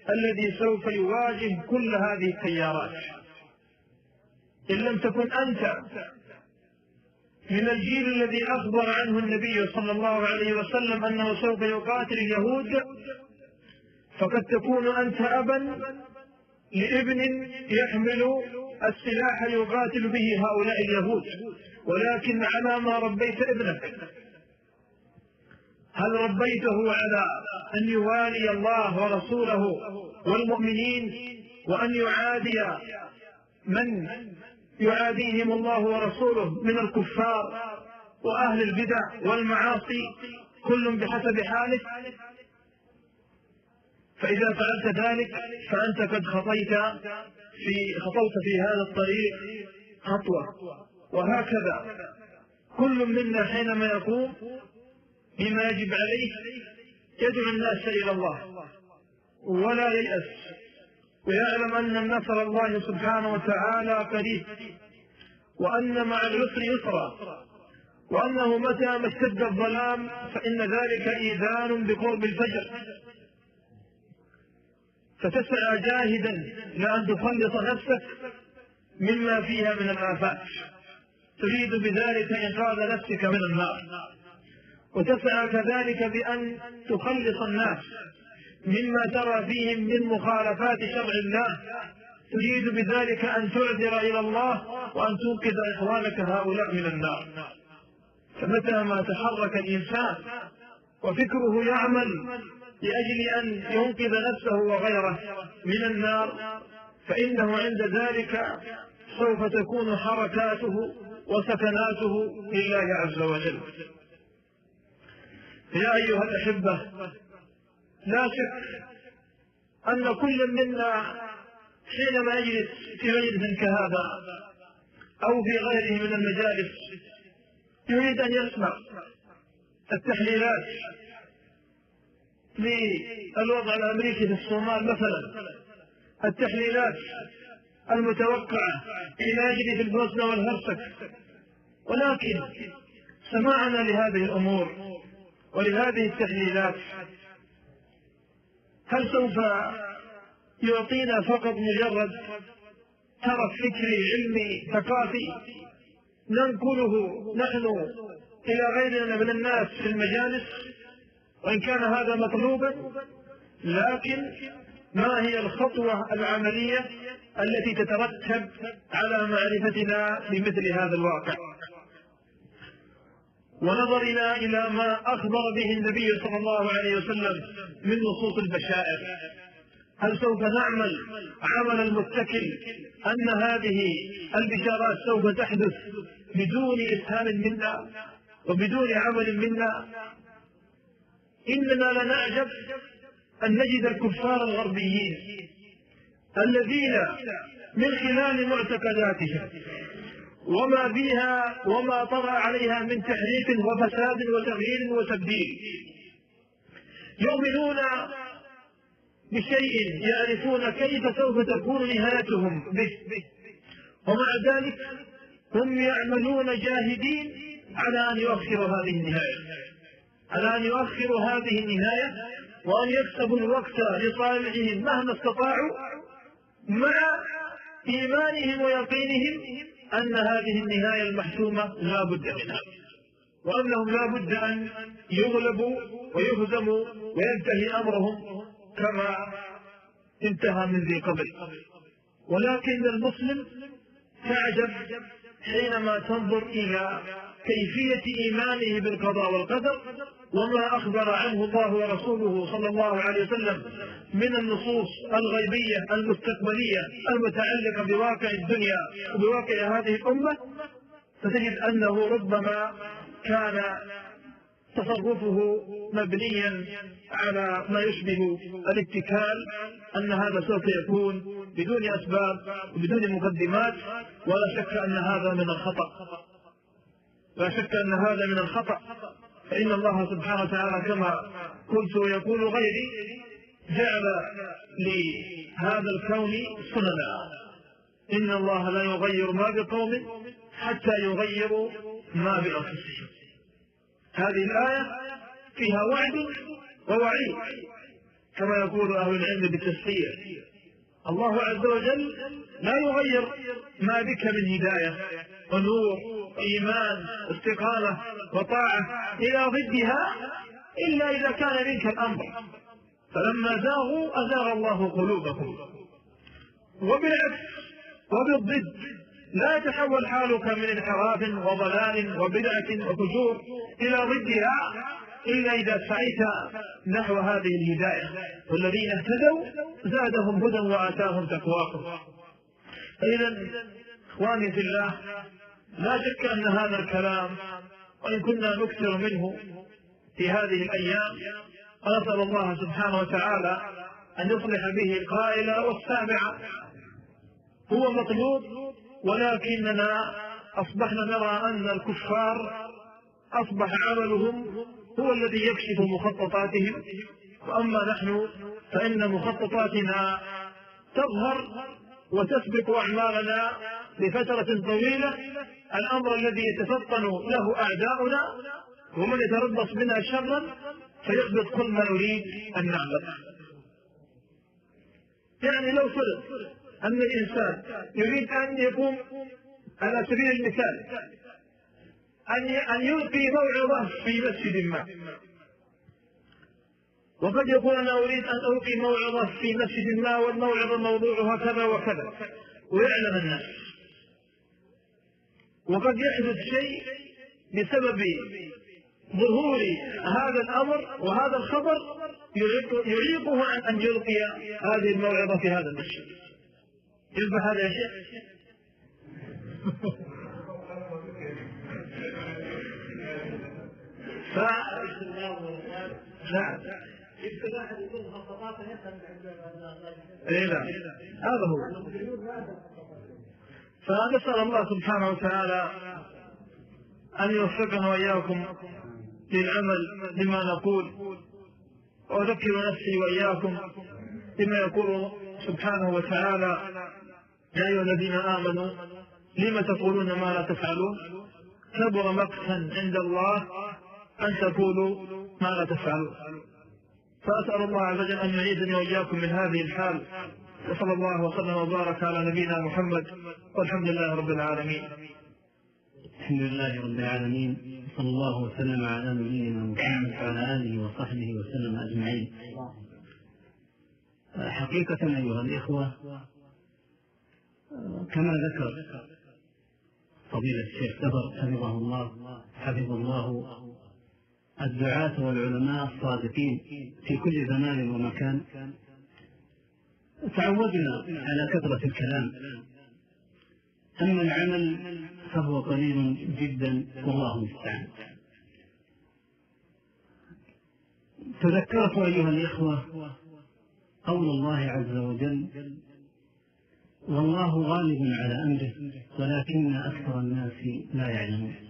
S3: الذي سوف يواجه كل هذه التيارات. إن لم تكن أنت من الجيل الذي أخبر عنه النبي صلى الله عليه وسلم أنه سوف يقاتل اليهود فقد تكون أنت أبا لابن يحمل السلاح يقاتل به هؤلاء اليهود. ولكن على ما ربيت ابنك. هل ربيته على أن يوالي الله ورسوله والمؤمنين وأن يعادي من يعاديهم الله ورسوله من الكفار وأهل البدع والمعاصي كل بحسب حاله فإذا فعلت ذلك فأنت قد خطيت في خطوت في هذا الطريق خطوة وهكذا كل منا حينما يقوم بما يجب عليه يدعو الناس إلى الله. ولا ييأس. ويعلم أن النصر الله سبحانه وتعالى قريب. وأن مع العسر يسرا. وأنه متى ما اشتد الظلام فإن ذلك إيذان بقرب الفجر. فتسعى جاهدا لأن تخلص نفسك مما فيها من الآفات. تريد بذلك إنقاذ نفسك من النار. وتسعى كذلك بأن تخلص الناس مما ترى فيهم من مخالفات شرع الله. تريد بذلك أن تعذر إلى الله وأن تنقذ إخوانك هؤلاء من النار. فمتى ما تحرك الإنسان وفكره يعمل لأجل أن ينقذ نفسه وغيره من النار فإنه عند ذلك سوف تكون حركاته وسكناته لله عز وجل. يا أيها الأحبة لا شك أن كل منا حينما يجلس في مجلس كهذا أو في غيره من المجالس يريد أن يسمع التحليلات للوضع الأمريكي في الصومال مثلا. التحليلات المتوقعة فيما يجري في البوسنة والهرسك. ولكن سماعنا لهذه الأمور ولهذه التحليلات هل سوف يعطينا فقط مجرد ترف فكري علمي ثقافي ننقله نحن إلى غيرنا من الناس في المجالس؟ وإن كان هذا مطلوبا لكن ما هي الخطوة العملية التي تترتب على معرفتنا بمثل هذا الواقع؟ ونظرنا إلى ما أخبر به النبي صلى الله عليه وسلم من نصوص البشائر. هل سوف نعمل عمل المتكل أن هذه البشارات سوف تحدث بدون إسهام منا وبدون عمل منا؟ إننا لنعجب أن نجد الكفار الغربيين الذين من خلال معتقداتهم وما فيها وما طرأ عليها من تحريف وفساد وتغيير وتبديل يؤمنون بشيء يعرفون كيف سوف تكون نهايتهم به. ومع ذلك هم يعملون جاهدين على أن يؤخروا هذه النهاية. على أن يؤخروا هذه النهاية وأن يكسبوا الوقت لصالحهم مهما استطاعوا مع إيمانهم ويقينهم أن هذه النهاية المحتومة لا بد منها وأنهم لا بد أن يغلبوا ويهزموا وينتهي أمرهم كما انتهى من ذي قبل. ولكن المسلم تعجب حينما تنظر إلى كيفية إيمانه بالقضاء والقدر وما أخبر عنه الله ورسوله صلى الله عليه وسلم من النصوص الغيبية المستقبلية المتعلقة بواقع الدنيا وبواقع هذه الأمة فتجد أنه ربما كان تصرفه مبنيا على ما يشبه الاتكال أن هذا سوف يكون بدون أسباب وبدون مقدمات ولا شك أن هذا من الخطأ. لا شك أن هذا من الخطأ. فإن الله سبحانه وتعالى كما قلت ويقول غيري جعل لهذا الكون سننا. إن الله لا يغير ما بقوم حتى يغيروا ما بأنفسهم. هذه الآية فيها وعد ووعيد. كما يقول أهل العلم بالتسخير الله عز وجل لا يغير ما بك من هداية ونور إيمان استقامة وطاعة إلى ضدها إلا إذا كان منك الأمر. فلما زاغوا أزاغ الله قلوبهم وبالعكس وبالضد لا يتحول حالك من انحراف وضلال وبدعة وفجور إلى ضدها إلا إذا سعيت نحو هذه الهداية. والذين اهتدوا زادهم هدى وآتاهم تقواهم. فإذا إخواني في الله لا شك أن هذا الكلام وإن كنا نكثر منه في هذه الأيام ونسأل الله سبحانه وتعالى أن يصلح به القائل والسامع. هو مطلوب ولكننا أصبحنا نرى أن الكفار أصبح عملهم هو الذي يكشف مخططاتهم. وأما نحن فإن مخططاتنا تظهر وتسبق أعمالنا لفترة طويلة. الأمر الذي يتفطن له أعداؤنا ومن يتربص بنا شرا فيحبط كل ما نريد أن نعمل. يعني لو فرض أن الإنسان يريد أن يقوم على سبيل المثال أن أن يلقي موعظة في مسجد ما. وقد يقول أنا أريد أن ألقي موعظة في مسجد ما والموعظة موضوعها كذا وكذا. ويعلم الناس. وقد يحدث شيء بسبب ظهور هذا الأمر وهذا الخبر يعيقه عن أن يلقي هذه الموعظة في هذا المسجد. يصبح هذا يا شيخ؟ (laughs) ف... نعم اي نعم هذا هو. فنسأل الله سبحانه وتعالى أن يوفقنا وإياكم للعمل بما نقول. وأذكر نفسي وإياكم بما يقول سبحانه وتعالى يا أيها الذين آمنوا لم تقولون ما لا تفعلون؟ كبر مقتا عند الله أن تقولوا ما لا تفعلون. فأسأل الله عز وجل أن يعيدني وإياكم من هذه الحال وصلى الله وسلم وبارك على نبينا محمد والحمد لله رب العالمين.
S1: الحمد لله رب العالمين صلى الله وسلم على نبينا محمد وعلى آله وصحبه وسلم أجمعين. حقيقة أيها الإخوة كما ذكر فضيلة الشيخ سفر حفظه الله حفظ الله الدعاة والعلماء الصادقين في كل زمان ومكان. تعودنا على كثرة الكلام. أما العمل فهو قليل جدا والله المستعان. تذكرت أيها الإخوة قول الله عز وجل والله غالب على أمره ولكن أكثر الناس لا يعلمون.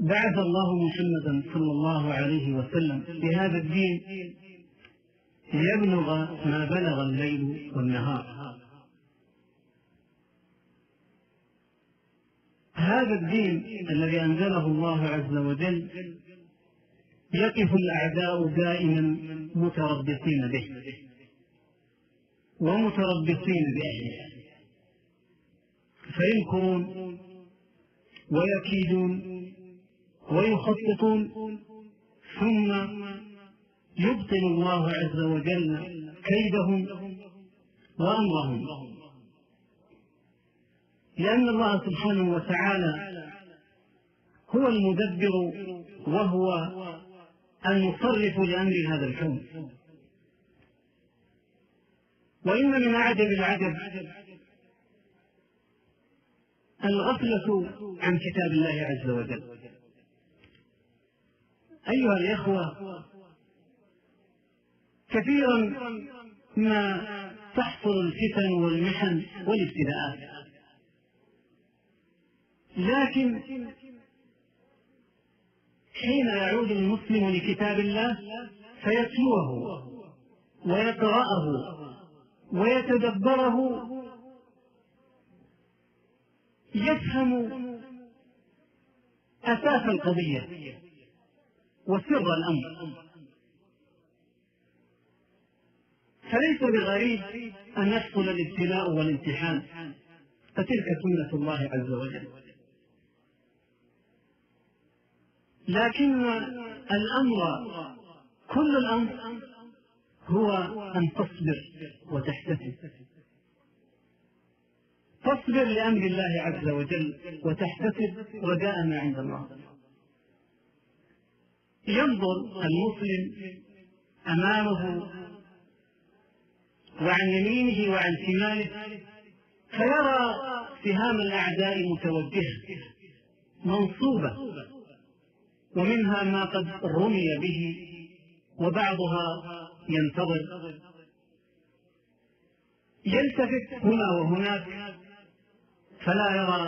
S1: بعث الله محمدا صلى الله عليه وسلم بهذا الدين ليبلغ ما بلغ الليل والنهار. هذا الدين الذي أنزله الله عز وجل يقف الأعداء دائما متربصين به ومتربصين بأهله فيمكرون ويكيدون ويخططون ثم يبطل الله عز وجل كيدهم وأمرهم. لأن الله سبحانه وتعالى هو المدبر وهو المصرف لأمر هذا الكون وإن من أعجب العجب الغفلة عن كتاب الله عز وجل. أيها الإخوة كثيرا ما تحصل الفتن والمحن والابتلاءات. لكن حين يعود المسلم لكتاب الله فيتلوه ويقرأه ويتدبره يفهم أساس القضية. وسر الأمر. فليس بغريب أن يحصل الابتلاء والامتحان فتلك سنة الله عز وجل. لكن الأمر كل الأمر هو أن تصبر وتحتسب. تصبر لأمر الله عز وجل وتحتسب رجاء ما عند الله. ينظر المسلم أمامه وعن يمينه وعن شماله فيرى سهام الأعداء متوجهة منصوبة ومنها ما قد رمي به وبعضها ينتظر. يلتفت هنا وهناك فلا يرى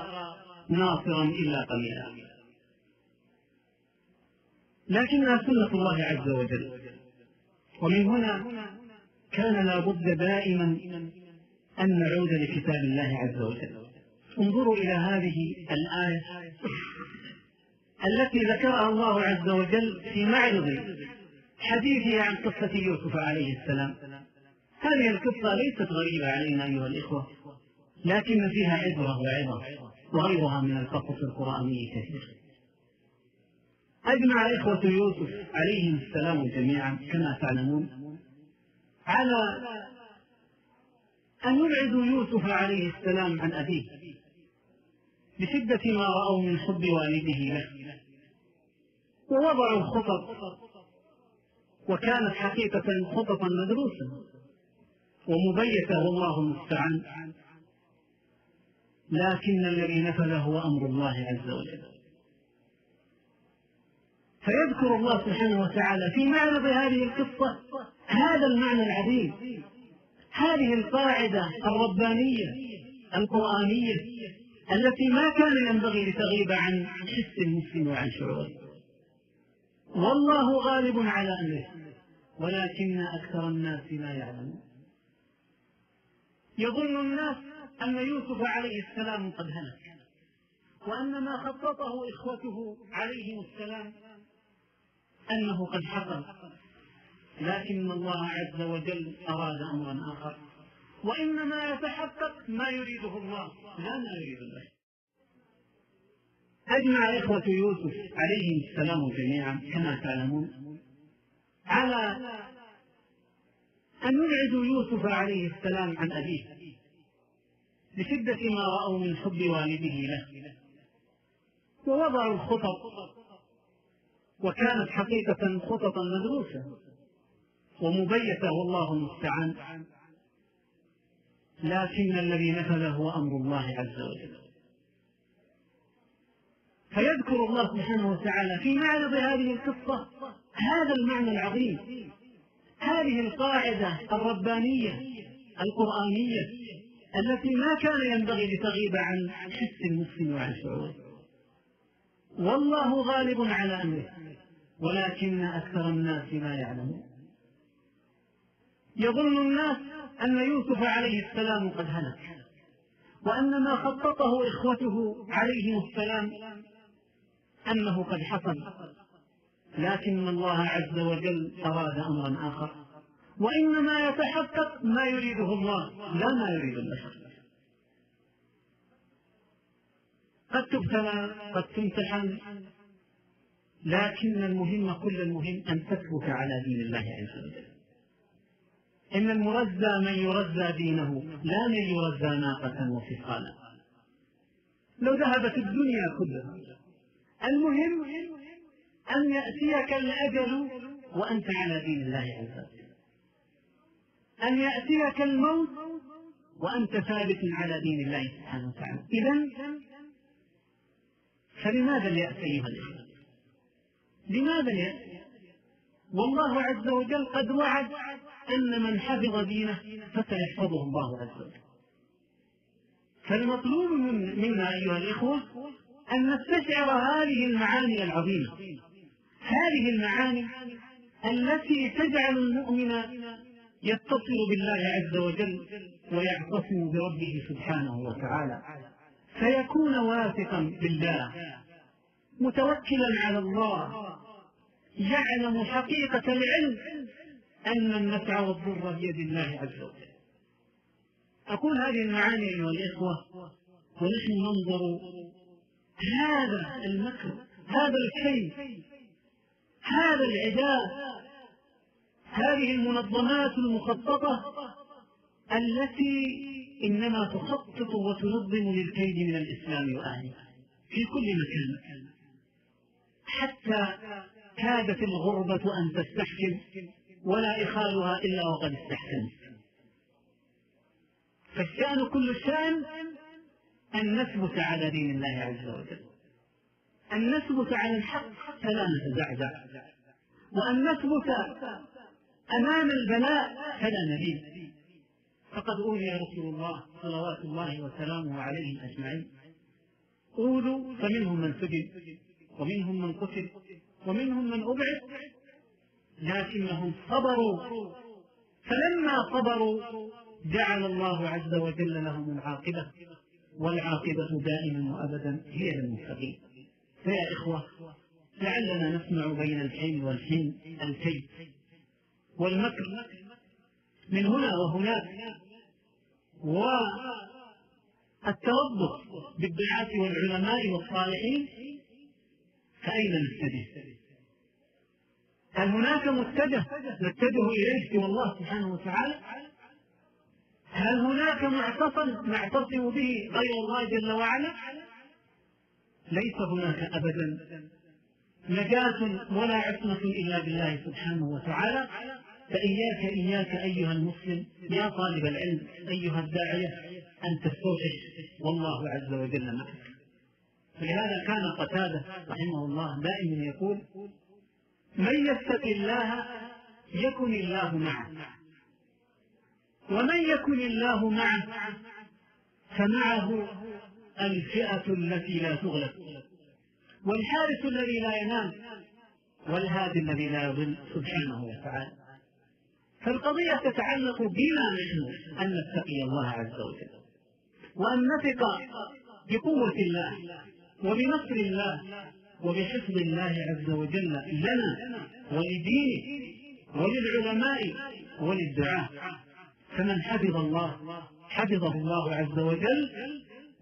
S1: ناصرا إلا قليلا. لكنها سنة الله عز وجل. ومن هنا كان لا بد دائما أن نعود لكتاب الله عز وجل. انظروا إلى هذه الآية التي ذكرها الله عز وجل في معرض حديثه عن قصة يوسف عليه السلام. هذه القصة ليست غريبة علينا أيها الإخوة لكن فيها عبرة وعظة وغيرها من القصص القرآنية كثير أجمع إخوة يوسف عليهم السلام جميعا كما تعلمون. على أن يبعدوا يوسف عليه السلام عن أبيه بشدة ما رأوا من حب والده له. ووضعوا الخطط وكانت حقيقة خططا مدروسة ومبيتة والله المستعان. لكن الذي نفذ هو أمر الله عز وجل. فيذكر الله سبحانه وتعالى في معرض هذه القصة هذا المعنى العظيم. هذه القاعدة الربانية القرآنية التي ما كان ينبغي لتغيب عن حس المسلم وعن شعوره. والله غالب على أمره ولكن أكثر الناس لا يعلمون. يظن الناس أن يوسف عليه السلام قد هلك وأن ما خططه إخوته عليهم السلام أنه قد حصل. لكن الله عز وجل أراد أمرا آخر. وإنما يتحقق ما يريده الله. لا ما يريد الله. أجمع إخوة يوسف عليهم السلام جميعا كما تعلمون على أن يبعدوا يوسف عليه السلام عن أبيه لشدة ما رأوا من حب والده له. ووضعوا الخطط وكانت حقيقة خططا مدروسة ومبيتة والله المستعان. لكن الذي نفذ هو أمر الله عز وجل. فيذكر الله سبحانه وتعالى في معرض هذه القصة هذا المعنى العظيم. هذه القاعدة الربانية القرآنية التي ما كان ينبغي لتغيب عن حس المسلم وعن شعوره. والله غالب على أمره. ولكن أكثر الناس لا يعلمون. يظن الناس أن يوسف عليه السلام قد هلك وأن ما خططه إخوته عليهم السلام أنه قد حصل. لكن الله عز وجل أراد أمرا آخر. وإنما يتحقق ما يريده الله لا ما يريد البشر. قد تبتلى قد تمتحن لكن المهم كل المهم أن تثبت على دين الله عز وجل. إن المرزى من يرزى دينه لا من يرزى ناقة وفصالا لو ذهبت الدنيا كلها. المهم أن يأتيك الأجل وأنت على دين الله عز وجل. أن يأتيك الموت وأنت ثابت على دين الله سبحانه وتعالى. إذا فلماذا اليأس أيها الإخوة؟ لماذا اليأس؟ والله عز وجل قد وعد أن من حفظ دينه فسيحفظه الله عز وجل. فالمطلوب من منا أيها الإخوة أن نستشعر هذه المعاني العظيمة. هذه المعاني التي تجعل المؤمن يتصل بالله عز وجل ويعتصم بربه سبحانه وتعالى. فيكون واثقا بالله متوكلا على الله يعلم حقيقة العلم أن النفع والضر بيد الله عز وجل. أقول هذه المعاني أيها الإخوة ونحن ننظر هذا المكر هذا الكيد هذا العداء هذه المنظمات المخططة التي إنما تخطط وتنظم للكيد من الإسلام وأهله في كل مكان حتى كادت الغربة أن تستحكم ولا إخالها إلا وقد استحكمت. فالشأن كل الشأن أن نثبت على دين الله عز وجل أن نثبت على الحق فلا نتزعزع وأن نثبت أمام البلاء فلا نهين. فقد أوذي رسول الله صلوات الله وسلامه عليه أجمعين. أوذوا فمنهم من سجن ومنهم من قتل ومنهم من أبعد لكنهم صبروا فلما صبروا جعل الله عز وجل لهم العاقبة والعاقبة دائما وأبدا هي للمتقين فيا إخوة لعلنا نسمع بين الحين والحين الكيد والمكر من هنا وهناك والتربص بالدعاة والعلماء والصالحين فأين نتجه؟ هل هناك متجه نتجه إليه سوى الله سبحانه وتعالى؟ هل هناك معتصم نعتصم به غير الله جل وعلا؟ ليس هناك أبدا نجاة ولا عصمة إلا بالله سبحانه وتعالى فإياك إياك أيها المسلم يا طالب العلم أيها الداعية أن تستوحش والله عز وجل معك فلهذا كان قتادة رحمه الله دائما يقول من يتق الله يكن الله معه. ومن يكن الله معه فمعه الفئة التي لا تغلب والحارس الذي لا ينام والهادي الذي لا يضل سبحانه وتعالى. فالقضية تتعلق بنا نحن أن نتقي الله عز وجل. وأن نثق بقوة الله وبنصر الله وبحفظ الله عز وجل لنا ولدينه وللعلماء وللدعاة. فمن حفظ الله حفظه الله عز وجل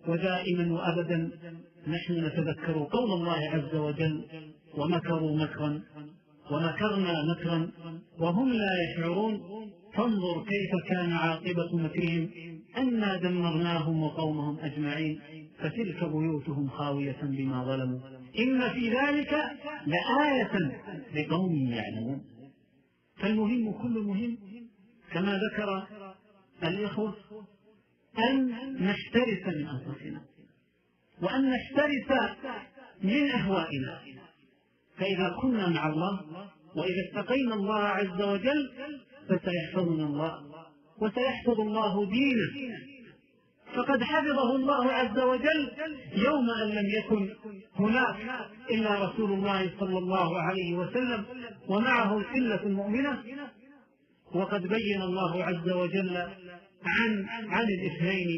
S1: ودائما وأبدا نحن نتذكر قول الله عز وجل ومكروا مكرا ومكرنا مكرا وهم لا يشعرون فانظر كيف كان عاقبة مكرهم أنا دمرناهم وقومهم أجمعين فتلك بيوتهم خاوية بما ظلموا. إن في ذلك لآية لقوم يعلمون. فالمهم كل مهم كما ذكر الإخوة أن نحترس من أنفسنا وأن نحترس من أهوائنا. فإذا كنا مع الله وإذا اتقينا الله عز وجل فسيحفظنا الله وسيحفظ الله دينه. فقد حفظه الله عز وجل يوم أن لم يكن هناك إلا رسول الله صلى الله عليه وسلم ومعه الحلة المؤمنة. وقد بين الله عز وجل عن عن الاثنين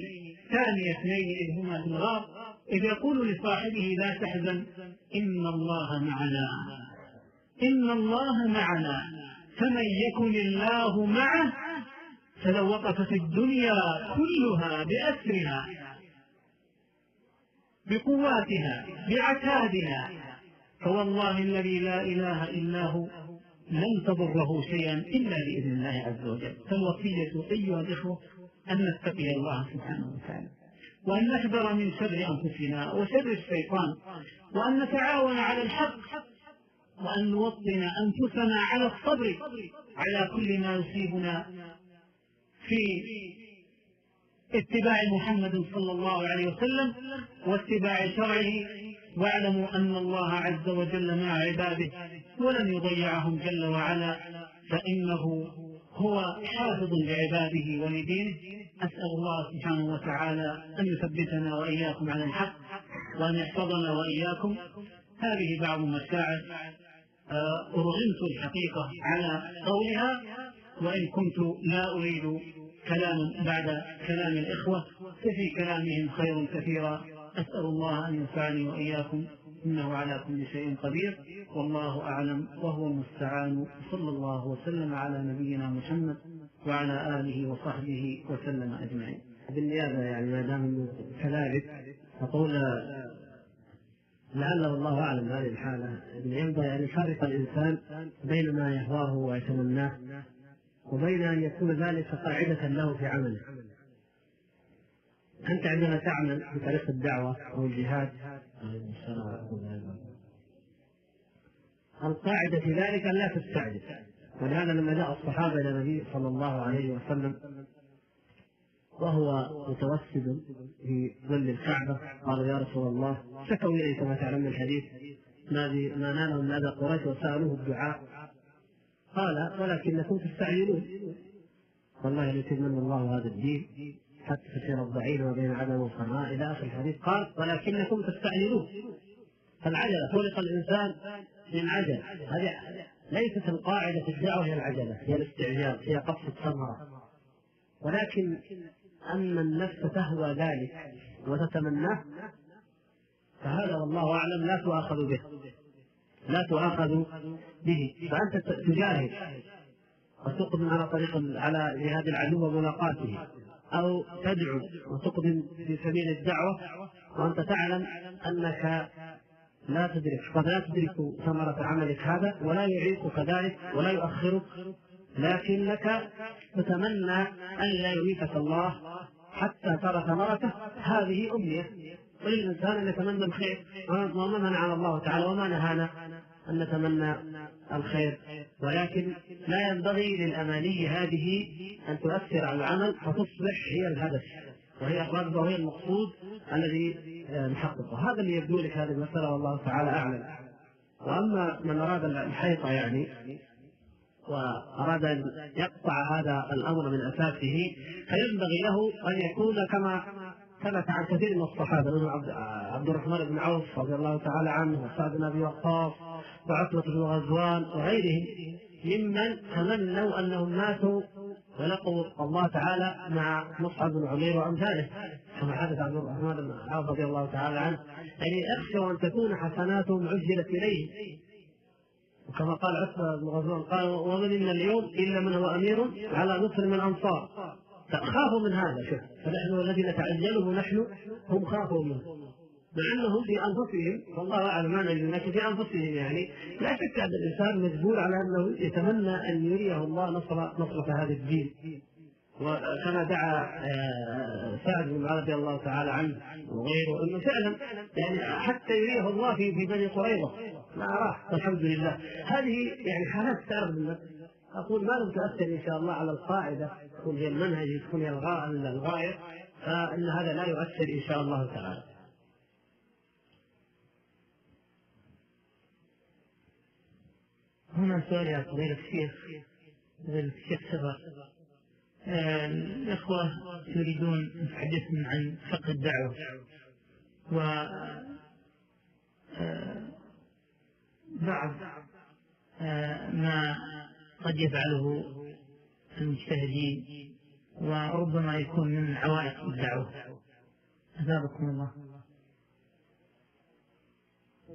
S1: ثاني اثنين إذ هما في الغار إذ يقول لصاحبه لا تحزن إن الله معنا إن الله معنا فمن يكن الله معه فلو وقفت الدنيا كلها بأسرها بقواتها بعتادها. فوالله الذي لا إله إلا هو لن تضره شيئا إلا بإذن الله عز وجل. فالوصية أيها الإخوة أن نتقي الله سبحانه وتعالى وأن نحذر من شر أنفسنا وشر الشيطان وأن نتعاون على الحق وأن نوطن أنفسنا على الصبر على كل ما يصيبنا في اتباع محمد صلى الله عليه وسلم واتباع شرعه. واعلموا أن الله عز وجل مع عباده ولن يضيعهم جل وعلا فإنه هو حافظ لعباده ولدينه. أسأل الله سبحانه وتعالى أن يثبتنا وإياكم على الحق وأن يحفظنا وإياكم. هذه بعض المساعد آه، أرغمت الحقيقة على قولها وإن كنت لا أريد كلاما بعد كلام الإخوة ففي كلامهم خير كثيرا. أسأل الله أن ينفعني وإياكم إنه على كل شيء قدير. والله أعلم وهو المستعان. صلى الله وسلم على نبينا محمد وعلى آله وصحبه وسلم أجمعين.
S2: بالنيابة يعني ما دام كذلك أقول لعله الله أعلم هذه الحالة. ينبغي أن يفرق الإنسان بين ما يهواه ويتمناه. وبين أن يكون ذلك قاعدة له في عمله. أنت عندما تعمل في طريق الدعوة أو الجهاد القاعدة في ذلك أن لا تستعجل. ولهذا لما جاء الصحابة إلى النبي صلى الله عليه وسلم وهو متوسد في ظل الكعبة قالوا يا رسول الله شكوا إليه كما تعلمون الحديث. ما ما نالهم من أذى قريش وسألوه الدعاء. قال ولكنكم تستعجلون والله ليتمن الله هذا الدين حتى تصير الضعينة وبين عدم والصناء إلى آخر الحديث قال ولكنكم تستعجلون العجلة خلق الإنسان من عجل. هذه ليست القاعدة في الدعوة هي العجلة هي الاستعجال هي قص الثمرة. ولكن أن النفس تهوى ذلك وتتمناه فهذا والله أعلم لا تؤاخذ به. لا تؤاخذ به. فأنت تجاهد. وتقدم على طريق على جهاد العدو وملاقاته. أو تدعو وتقدم في سبيل الدعوة. وأنت تعلم أنك لا تدرك قد لا تدرك ثمرة عملك هذا ولا يعيقك ذلك ولا يؤخرك لكنك تتمنى أن لا يميتك الله حتى ترى ثمرته. هذه أمنية. وللإنسان أن يتمنى الخير وما منعنا الله تعالى وما نهانا أن نتمنى الخير. ولكن لا ينبغي للأماني هذه أن تؤثر على العمل فتصبح هي الهدف وهي الرغبة وهي المقصود الذي نحققه. هذا اللي يبدو لك هذه المسألة والله تعالى أعلم. وأما من أراد الحيطة يعني وأراد أن يقطع هذا الأمر من أساسه فينبغي له أن يكون كما ثبت عن كثير من الصحابة عبد الرحمن بن عوف رضي الله تعالى عنه وسعد بن أبي وقاص وعتبة بن غزوان وغيرهم ممن تمنوا أنهم ماتوا ولقوا الله تعالى مع مصعب بن عمير وأمثاله كما حدث عبد الرحمن بن عوف رضي الله تعالى عنه. يعني اخشوا أن تكون حسناتهم عجلت إليه. وكما قال عتبة بن غزوان قال ومن اليوم إلا من هو أمير على نصر من الانصار فخافوا من هذا شوف فنحن الذي نتعجله نحن هم خافوا منه. مع أنهم في أنفسهم والله أعلم ما ندري لكن في أنفسهم يعني. لا شك أن الإنسان مجبور على أنه يتمنى أن يريه الله نصر نصرة هذا الدين. وكما دعا آه، سعد بن رضي الله تعالى عنه وغيره إنه فعلا يعني حتى يريه الله في بني قريظة. ما اراه والحمد لله. هذه يعني حالات تعرض النفس أقول ما لم تؤثر إن شاء الله على القاعدة تكون هي المنهج تكون هي الغاية فإن هذا لا يؤثر إن شاء الله تعالى.
S1: هنا سؤال يا فضيلة الشيخ فضيلة الشيخ آه، الإخوة يريدون يتحدثون عن فقه الدعوة و بعض ما قد يفعله المجتهدين وربما يكون من عوائق الدعوة. أثابكم الله.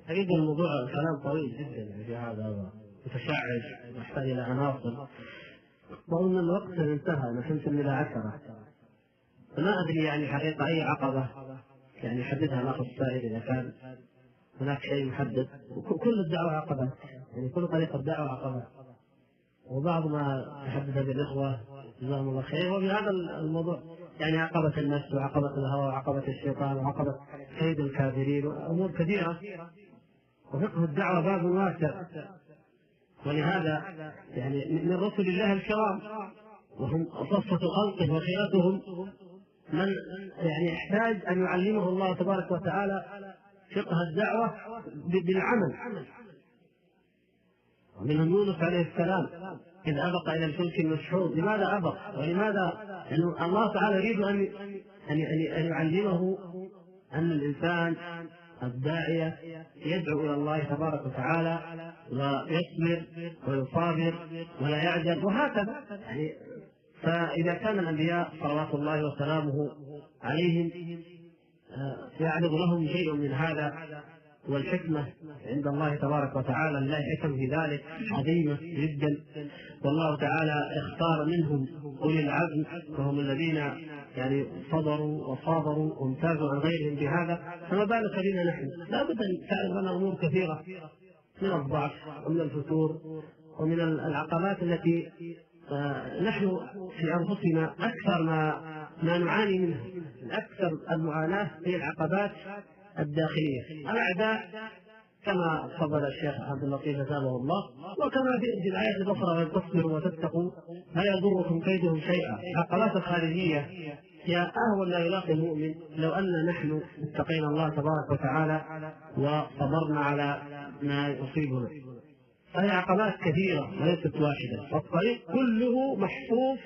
S2: حقيقة الموضوع كلام طويل جدا في هذا متشعب يحتاج إلى عناصر وأظن الوقت انتهى نحن إلى عشرة. فما أدري يعني حقيقة أي عقبة يعني يحددها الأخ السائل إذا كان هناك شيء محدد. كل الدعوة عقبات يعني كل طريقة دعوة عقبات وبعض ما تحدث به الإخوة جزاهم الله خير. وفي هذا الموضوع يعني عقبة النفس وعقبة الهوى وعقبة الشيطان وعقبة كيد الكافرين وأمور كثيرة. وفقه الدعوة باب واسع ولهذا يعني من رسل الله الكرام وهم صفة خلقه وخيرتهم من يعني يحتاج أن يعلمه الله تبارك وتعالى فقه الدعوة بالعمل. ومنهم يونس عليه السلام إذ أبق إلى الفلك المشحون. لماذا أبق؟ ولماذا؟ لأن الله تعالى يريد أن أن أن يعلمه أن الإنسان الداعية يدعو إلى الله تبارك وتعالى ويصبر ويصابر ولا يعجل وهكذا. يعني فإذا كان الأنبياء صلوات الله وسلامه عليهم آه، يعرض لهم شيء من هذا. والحكمة عند الله تبارك وتعالى لله حكم في ذلك عظيمة جدا. والله تعالى اختار منهم أولي العزم وهم الذين يعني صبروا وصابروا وامتازوا عن غيرهم بهذا. فما بالك بنا نحن؟ لا بد أن تعرف لنا أمور كثيرة من الضعف ومن الفتور ومن العقبات التي آه، نحن في أنفسنا أكثر ما ما نعاني منها. أكثر المعاناة هي العقبات الداخلية. الأعداء كما تفضل الشيخ عبد اللطيف أثابه الله وكما في الآية الأخرى وإن تصبروا وتتقوا لا يضركم كيدهم شيئا. العقبات الخارجية هي أهون لا يلاقي المؤمن. لو أن نحن اتقينا الله تبارك وتعالى وصبرنا على ما يصيبنا. فهي عقبات كثيرة وليست واحدة. والطريق كله محفوف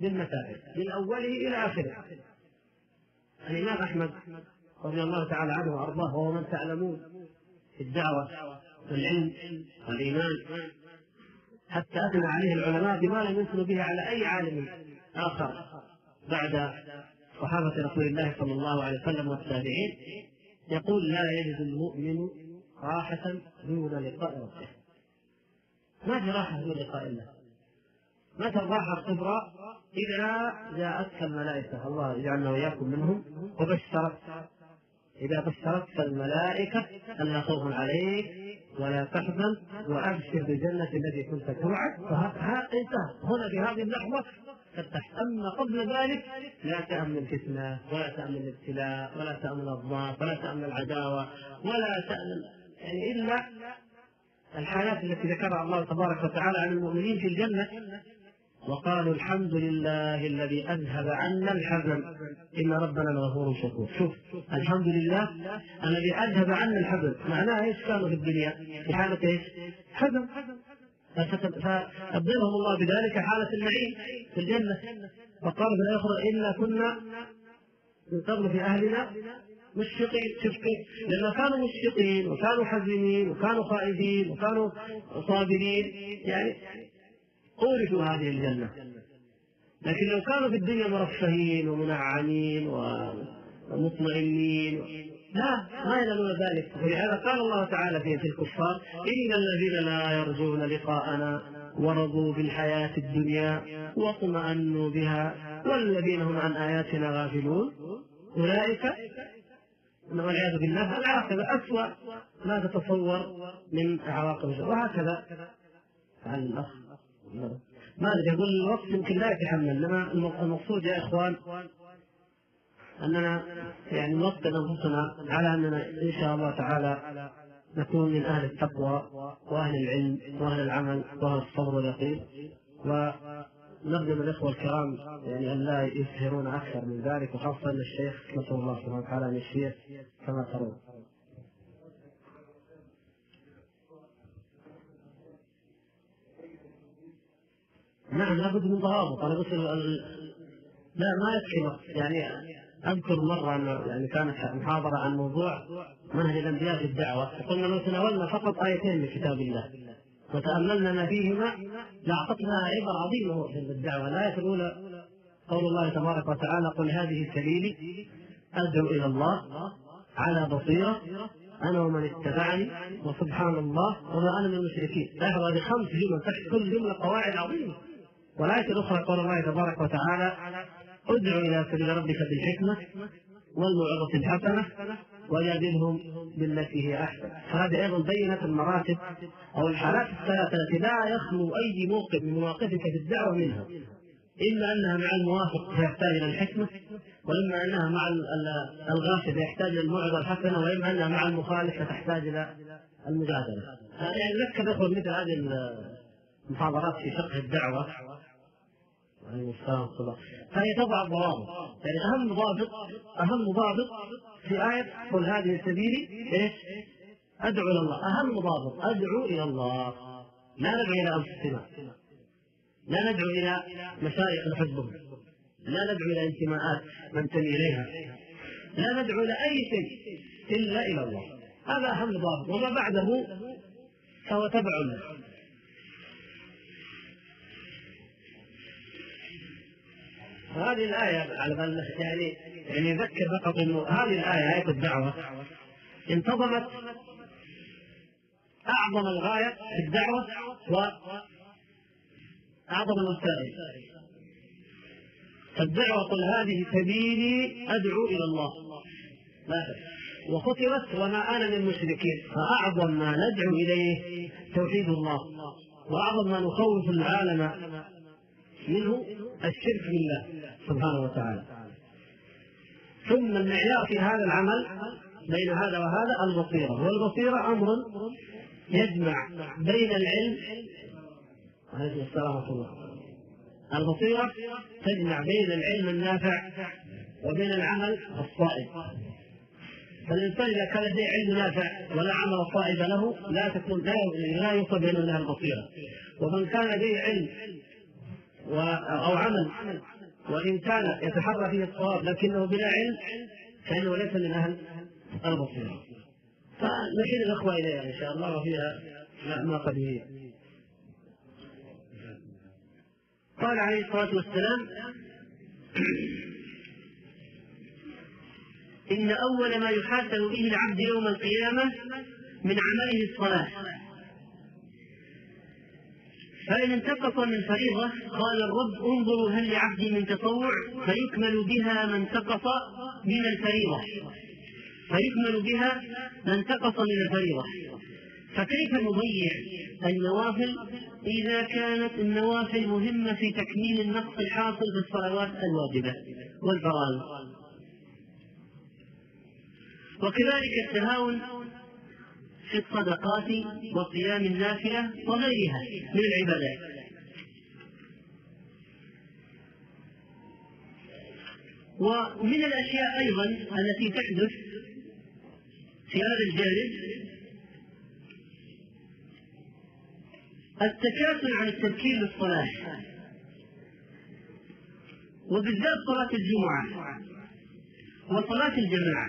S2: بالمتاعب من أوله إلى آخره. الإمام أحمد رضي الله تعالى عنه وأرضاه وهو من تعلمون في الدعوة والعلم والإيمان حتى أثنى عليه العلماء بما لم يثنوا به على أي عالم آخر بعد صحابة رسول الله صلى الله عليه وسلم والتابعين يقول لا يجد المؤمن راحة دون لقاء ربه. ما في راحة دون لقاء الله. متى الراحة الكبرى؟ إذا جاءتك الملائكة الله يجعلنا وإياكم منهم وبشرت إذا بشرتك الملائكة ألا خوف عليك ولا تحزن وأبشر بالجنة التي كنت توعد فها انتهى هنا في هذه اللحظة ترتاح أما قبل ذلك. لا تأمن الفتنة ولا تأمن الابتلاء ولا تأمن الضعف ولا تأمن العداوة ولا تأمن يعني إلا الحالات التي ذكرها الله تبارك وتعالى عن المؤمنين في الجنة. وقالوا الحمد لله الذي أذهب عنا الحزن. إن ربنا لغفور شكور. شوف الحمد لله الذي أذهب عنا الحزن. معناها إيش كانوا في الدنيا؟ في حالة إيش؟ حزن. فأبدلهم الله بذلك حالة النعيم في الجنة. فقال في الآخرة إنا كنا من قبل في أهلنا مشفقين. شوف كيف لما كانوا مشفقين وكانوا حزينين وكانوا خائفين وكانوا صابرين. يعني أورثوا هذه الجنة. لكن لو كانوا في الدنيا مرفهين ومنعمين ومطمئنين لا ما ينالون ذلك. ولهذا قال الله تعالى في الكفار إن الذين لا يرجون لقاءنا ورضوا بالحياة الدنيا واطمأنوا بها والذين هم عن آياتنا غافلون. أولئك والعياذ بالله العاقبة أسوأ ما تتصور من عواقب وهكذا فعل الأخ. ما أدري يقول الوقت يمكن لا يتحمل انما المقصود يا إخوان أننا يعني نوطن أنفسنا على أننا إن شاء الله تعالى نكون من أهل التقوى وأهل العلم وأهل العمل وأهل الصبر واليقين ونرجو من الإخوة الكرام يعني أن لا يسهرون أكثر من ذلك وخاصة أن الشيخ نسال الله سبحانه وتعالى ان يشفيه كما ترون. نعم لابد من ضوابط أنا قلت لا ما يكفي يعني أذكر مرة أنه يعني كانت محاضرة عن موضوع منهج الأنبياء في الدعوة. وقلنا لو تناولنا فقط آيتين من كتاب الله. وتأملنا ما فيهما لأعطتنا عبر عظيمة في الدعوة. الآية الأولى قول الله تبارك وتعالى قل هذه سبيلي أدعو إلى الله على بصيرة أنا ومن اتبعني وسبحان الله وما أنا من المشركين. لاحظ هذه خمس جمل تحت كل جملة قواعد عظيمة. والآية الأخرى قول الله تبارك وتعالى ادع إلى سبيل ربك بالحكمة والموعظة الحسنة وجادلهم بالتي هي أحسن. فهذه أيضا بينت المراتب أو الحالات الثلاثة التي لا يخلو أي موقف من مواقفك في الدعوة منها. إما أنها مع الموافق فيحتاج إلى الحكمة وإما أنها مع الغاشي فيحتاج إلى الموعظة الحسنة وإما أنها مع المخالف فتحتاج إلى المجادلة. يعني نذكر إخوة مثل هذه المحاضرات في فقه الدعوة. الله. فهي تضع ضوابط. يعني أهم ضابط أهم ضابط في آية قل هذه سبيلي إيش؟ أدعو إلى الله. أهم ضابط. أدعو إلى الله. لا ندعو إلى أنفسنا. لا ندعو إلى مشايخ الحزب. لا ندعو إلى انتماءات ننتمي إليها. لا ندعو إلى أي شيء إلا إلى الله. هذا أهم ضابط. وما بعده فهو تبع له. هذه الآية على بال يعني يعني يذكر فقط إنه هذه الآية آية الدعوة. انتظمت أعظم الغاية في الدعوة وأعظم الوسائل فالدعوة قل هذه سبيلي أدعو إلى الله. لا وختمت وما أنا من المشركين. فأعظم ما ندعو إليه توحيد الله. وأعظم ما نخوف العالم منه الشرك بالله سبحانه وتعالى. ثم المعيار في هذا العمل بين هذا وهذا البصيرة والبصيرة أمر يجمع بين العلم عليكم السلام الله. البصيرة تجمع بين العلم النافع وبين العمل الصائب. فالإنسان إذا كان لديه علم نافع ولا عمل صائب له لا تكون لا يوصل بين لها البصيرة ومن كان لديه علم أو عمل. وإن كان يتحرى فيه الصواب لكنه بلا علم فإنه ليس من أهل البصيرة. فنشير الأخوة إليها إن شاء الله وفيها ما قد قال عليه الصلاة والسلام إن أول ما يحاسب به العبد يوم القيامة من عمله الصلاة. فإن انتقص من فريضة قال الرب انظروا هل لعبدي من تطوع فيكمل بها ما انتقص من الفريضة. فيكمل بها ما انتقص من الفريضة. فكيف نضيع النوافل؟ إذا كانت النوافل مهمة في تكميل النقص الحاصل في الصلوات الواجبة والفرائض. وكذلك التهاون في الصدقات وصيام النافلة وغيرها من العبادات. ومن الأشياء أيضا التي تحدث في هذا الجانب التكاسل عن التفكير بالصلاة وبالذات صلاة الجمعة وصلاة الجماعة.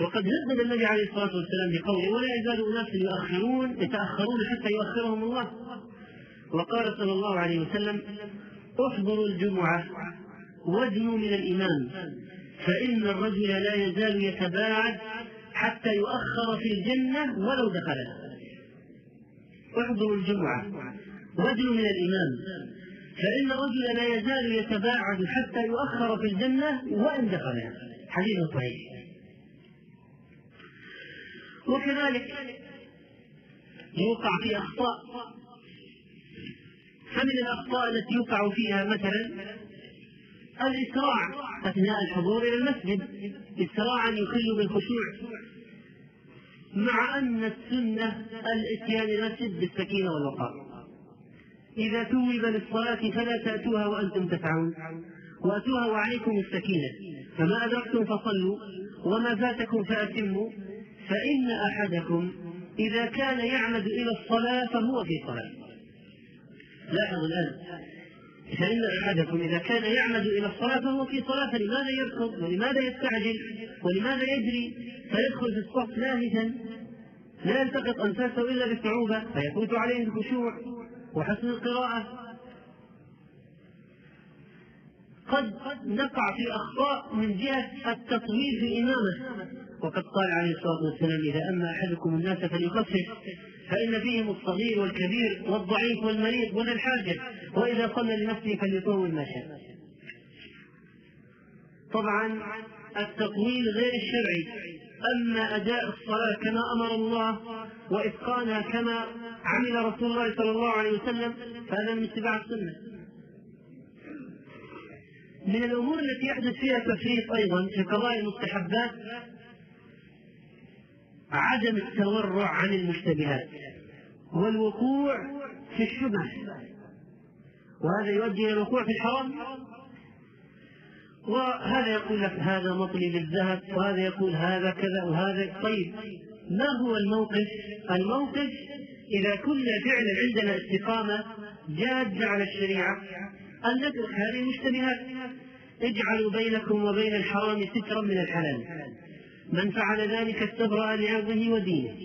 S2: وقد هدد النبي عليه الصلاة والسلام بقوله ولا يزال أناس يؤخرون يتأخرون حتى يؤخرهم الله. وقال صلى الله عليه وسلم أحضروا الجمعة وادنوا من الإمام فإن الرجل لا يزال يتباعد حتى يؤخر في الجنة ولو دخلها أحضروا الجمعة وادنوا من الإمام فإن الرجل لا يزال يتباعد حتى يؤخر في الجنة وإن دخلها حديث صحيح. وكذلك يوقع في أخطاء. فمن الأخطاء التي يوقع فيها مثلا الإسراع أثناء الحضور إلى المسجد إسراعا يخل بالخشوع مع أن السنة الإتيان المسجد بالسكينة والوقار. إذا توب للصلاة فلا تأتوها وأنتم تسعون وأتوها وعليكم السكينة. فما أدركتم فصلوا وما فاتكم فأتموا. فإن أحدكم إذا كان يعمد إلى الصلاة فهو في صلاة. لاحظ الآن. فإن أحدكم إذا كان يعمد إلى الصلاة فهو في صلاة فلماذا يركض؟ ولماذا يستعجل؟ ولماذا يجري؟ فيدخل في الصف لاهثا لا يلتقط أنفاسه إلا بصعوبة فيفوت عليه الخشوع وحسن القراءة. قد نقع في أخطاء من جهة التطويل في الإمامة. وقد قال عليه الصلاة والسلام إذا أما أحدكم الناس فليخفف فإن فيهم الصغير والكبير والضعيف والمريض وذا الحاجة وإذا صلى لنفسه فليطول ما شاء. طبعا التطويل غير الشرعي أما أداء الصلاة كما أمر الله وإتقانها كما عمل رسول الله صلى الله عليه وسلم فهذا من اتباع السنة. من الأمور التي يحدث فيها تفريط أيضا في قضايا المستحبات عدم التورع عن المشتبهات والوقوع في الشبه وهذا يؤدي إلى الوقوع في الحرام. وهذا يقول لك هذا مطلي بالذهب وهذا يقول هذا كذا وهذا. طيب ما هو الموقف؟ الموقف إذا كنا فعلا عندنا استقامة جادة على الشريعة أن نترك هذه المشتبهات. اجعلوا بينكم وبين الحرام سترا من الحلال. من فعل ذلك استبرأ لعرضه ودينه.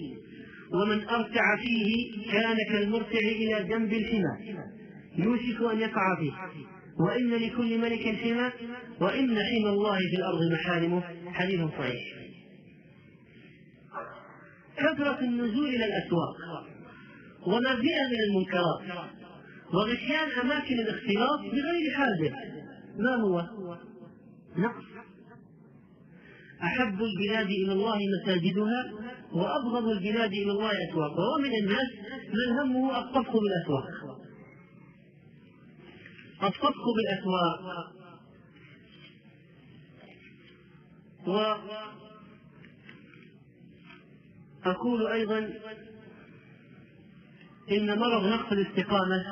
S2: ومن أرتع فيه كان كالمرتع إلى جنب الحمى. يوشك أن يقع فيه. وإن لكل ملك حمى وإن حمى الله في الأرض محارمه. حديث صحيح. كثرة النزول إلى الأسواق. وما فيها من المنكرات. وغشيان أماكن الاختلاط بغير حاجة. ما هو؟ نقص. أحب البلاد إلى الله مساجدها وأبغض البلاد إلى الله أسواقها. ومن الناس من همه الطبخ بالأسواق. الطبخ بالأسواق. وأقول أيضا إن مرض نقص الاستقامة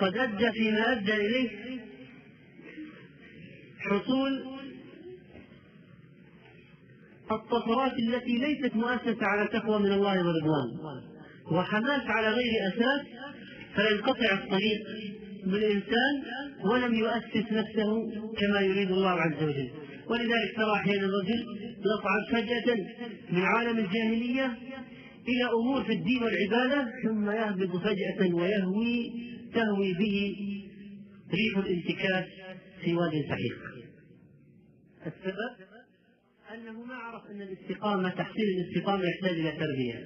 S2: قد أدى فيما أدى إليه حصول الطفرات التي ليست مؤسسة على تقوى من الله ورضوان وحماس على غير أساس فينقطع الطريق بالإنسان ولم يؤسس نفسه كما يريد الله عز وجل. ولذلك ترى أحيانا الرجل يصعد فجأة من عالم الجاهلية إلى أمور في الدين والعبادة ثم يهبط فجأة ويهوي تهوي به ريح الانتكاس في وادي سحيق. السبب أنه ما عرف أن الاستقامة تحصيل الاستقامة يحتاج إلى تربية.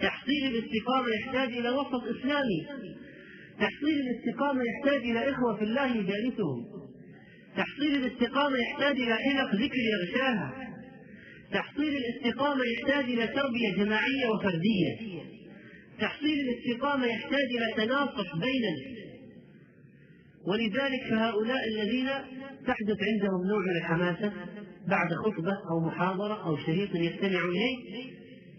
S2: تحصيل الاستقامة يحتاج إلى وسط إسلامي. تحصيل الاستقامة يحتاج إلى إخوة في الله يجالسهم. تحصيل الاستقامة يحتاج إلى حلق ذكر يغشاها. تحصيل الاستقامة يحتاج إلى تربية جماعية وفردية. تحصيل الاستقامة يحتاج إلى تناصح بيننا ولذلك فهؤلاء الذين تحدث عندهم نوع من الحماسة بعد خطبة أو محاضرة أو شريط يستمع إليه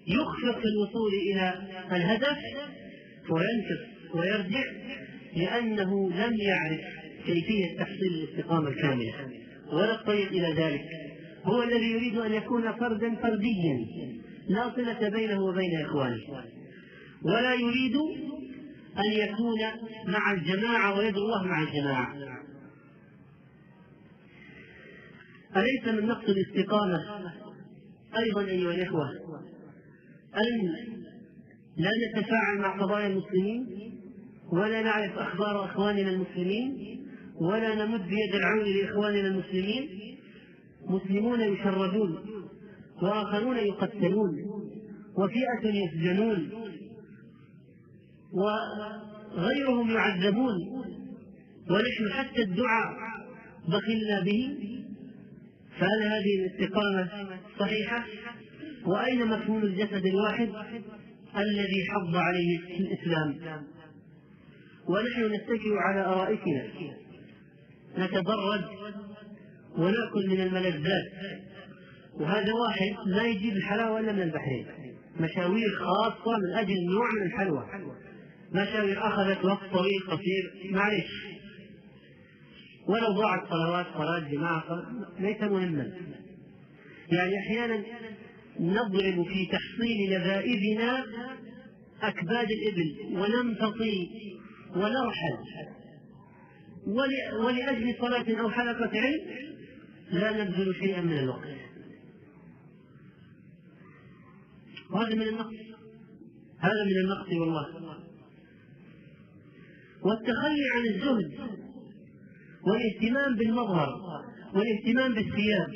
S2: يخفق في الوصول إلى الهدف وينكر ويرجع
S1: لأنه لم يعرف كيفية تحصيل الاستقامة الكاملة. ولا الطريق إلى ذلك. هو الذي يريد أن يكون فردا فرديا لا صلة بينه وبين إخوانه. ولا يريد أن يكون مع الجماعة ويدعو الله مع الجماعة. أليس من نقص الاستقامة؟ أيضا أيها الإخوة أن لا نتفاعل مع قضايا المسلمين ولا نعرف أخبار أخواننا المسلمين ولا نمد يد العون لإخواننا المسلمين. مسلمون يشردون وآخرون يقتلون وفئة يسجنون وغيرهم يعذبون ونحن حتى الدعاء بخلنا به. فهل هذه الاستقامة صحيحة؟ وأين مفهوم الجسد الواحد الذي حض عليه الإسلام؟ ونحن نتكئ على أرائكنا. نتبرد ونأكل من الملذات. وهذا واحد لا يجيب الحلاوة إلا من البحرين. مشاوير خاصة من أجل نوع من الحلوى. مشاوير أخذت وقت طويل قصير. معلش. ولو ضاعت صلوات صلاة جماعة ليس مهما. يعني أحيانا نضرب في تحصيل لذائذنا أكباد الإبل ونمتطي ونرحل. ولأجل صلاة أو حلقة علم لا نبذل شيئا من الوقت. وهذا من النقص هذا من النقص والله. والتخلي عن الزهد والاهتمام بالمظهر والاهتمام بالثياب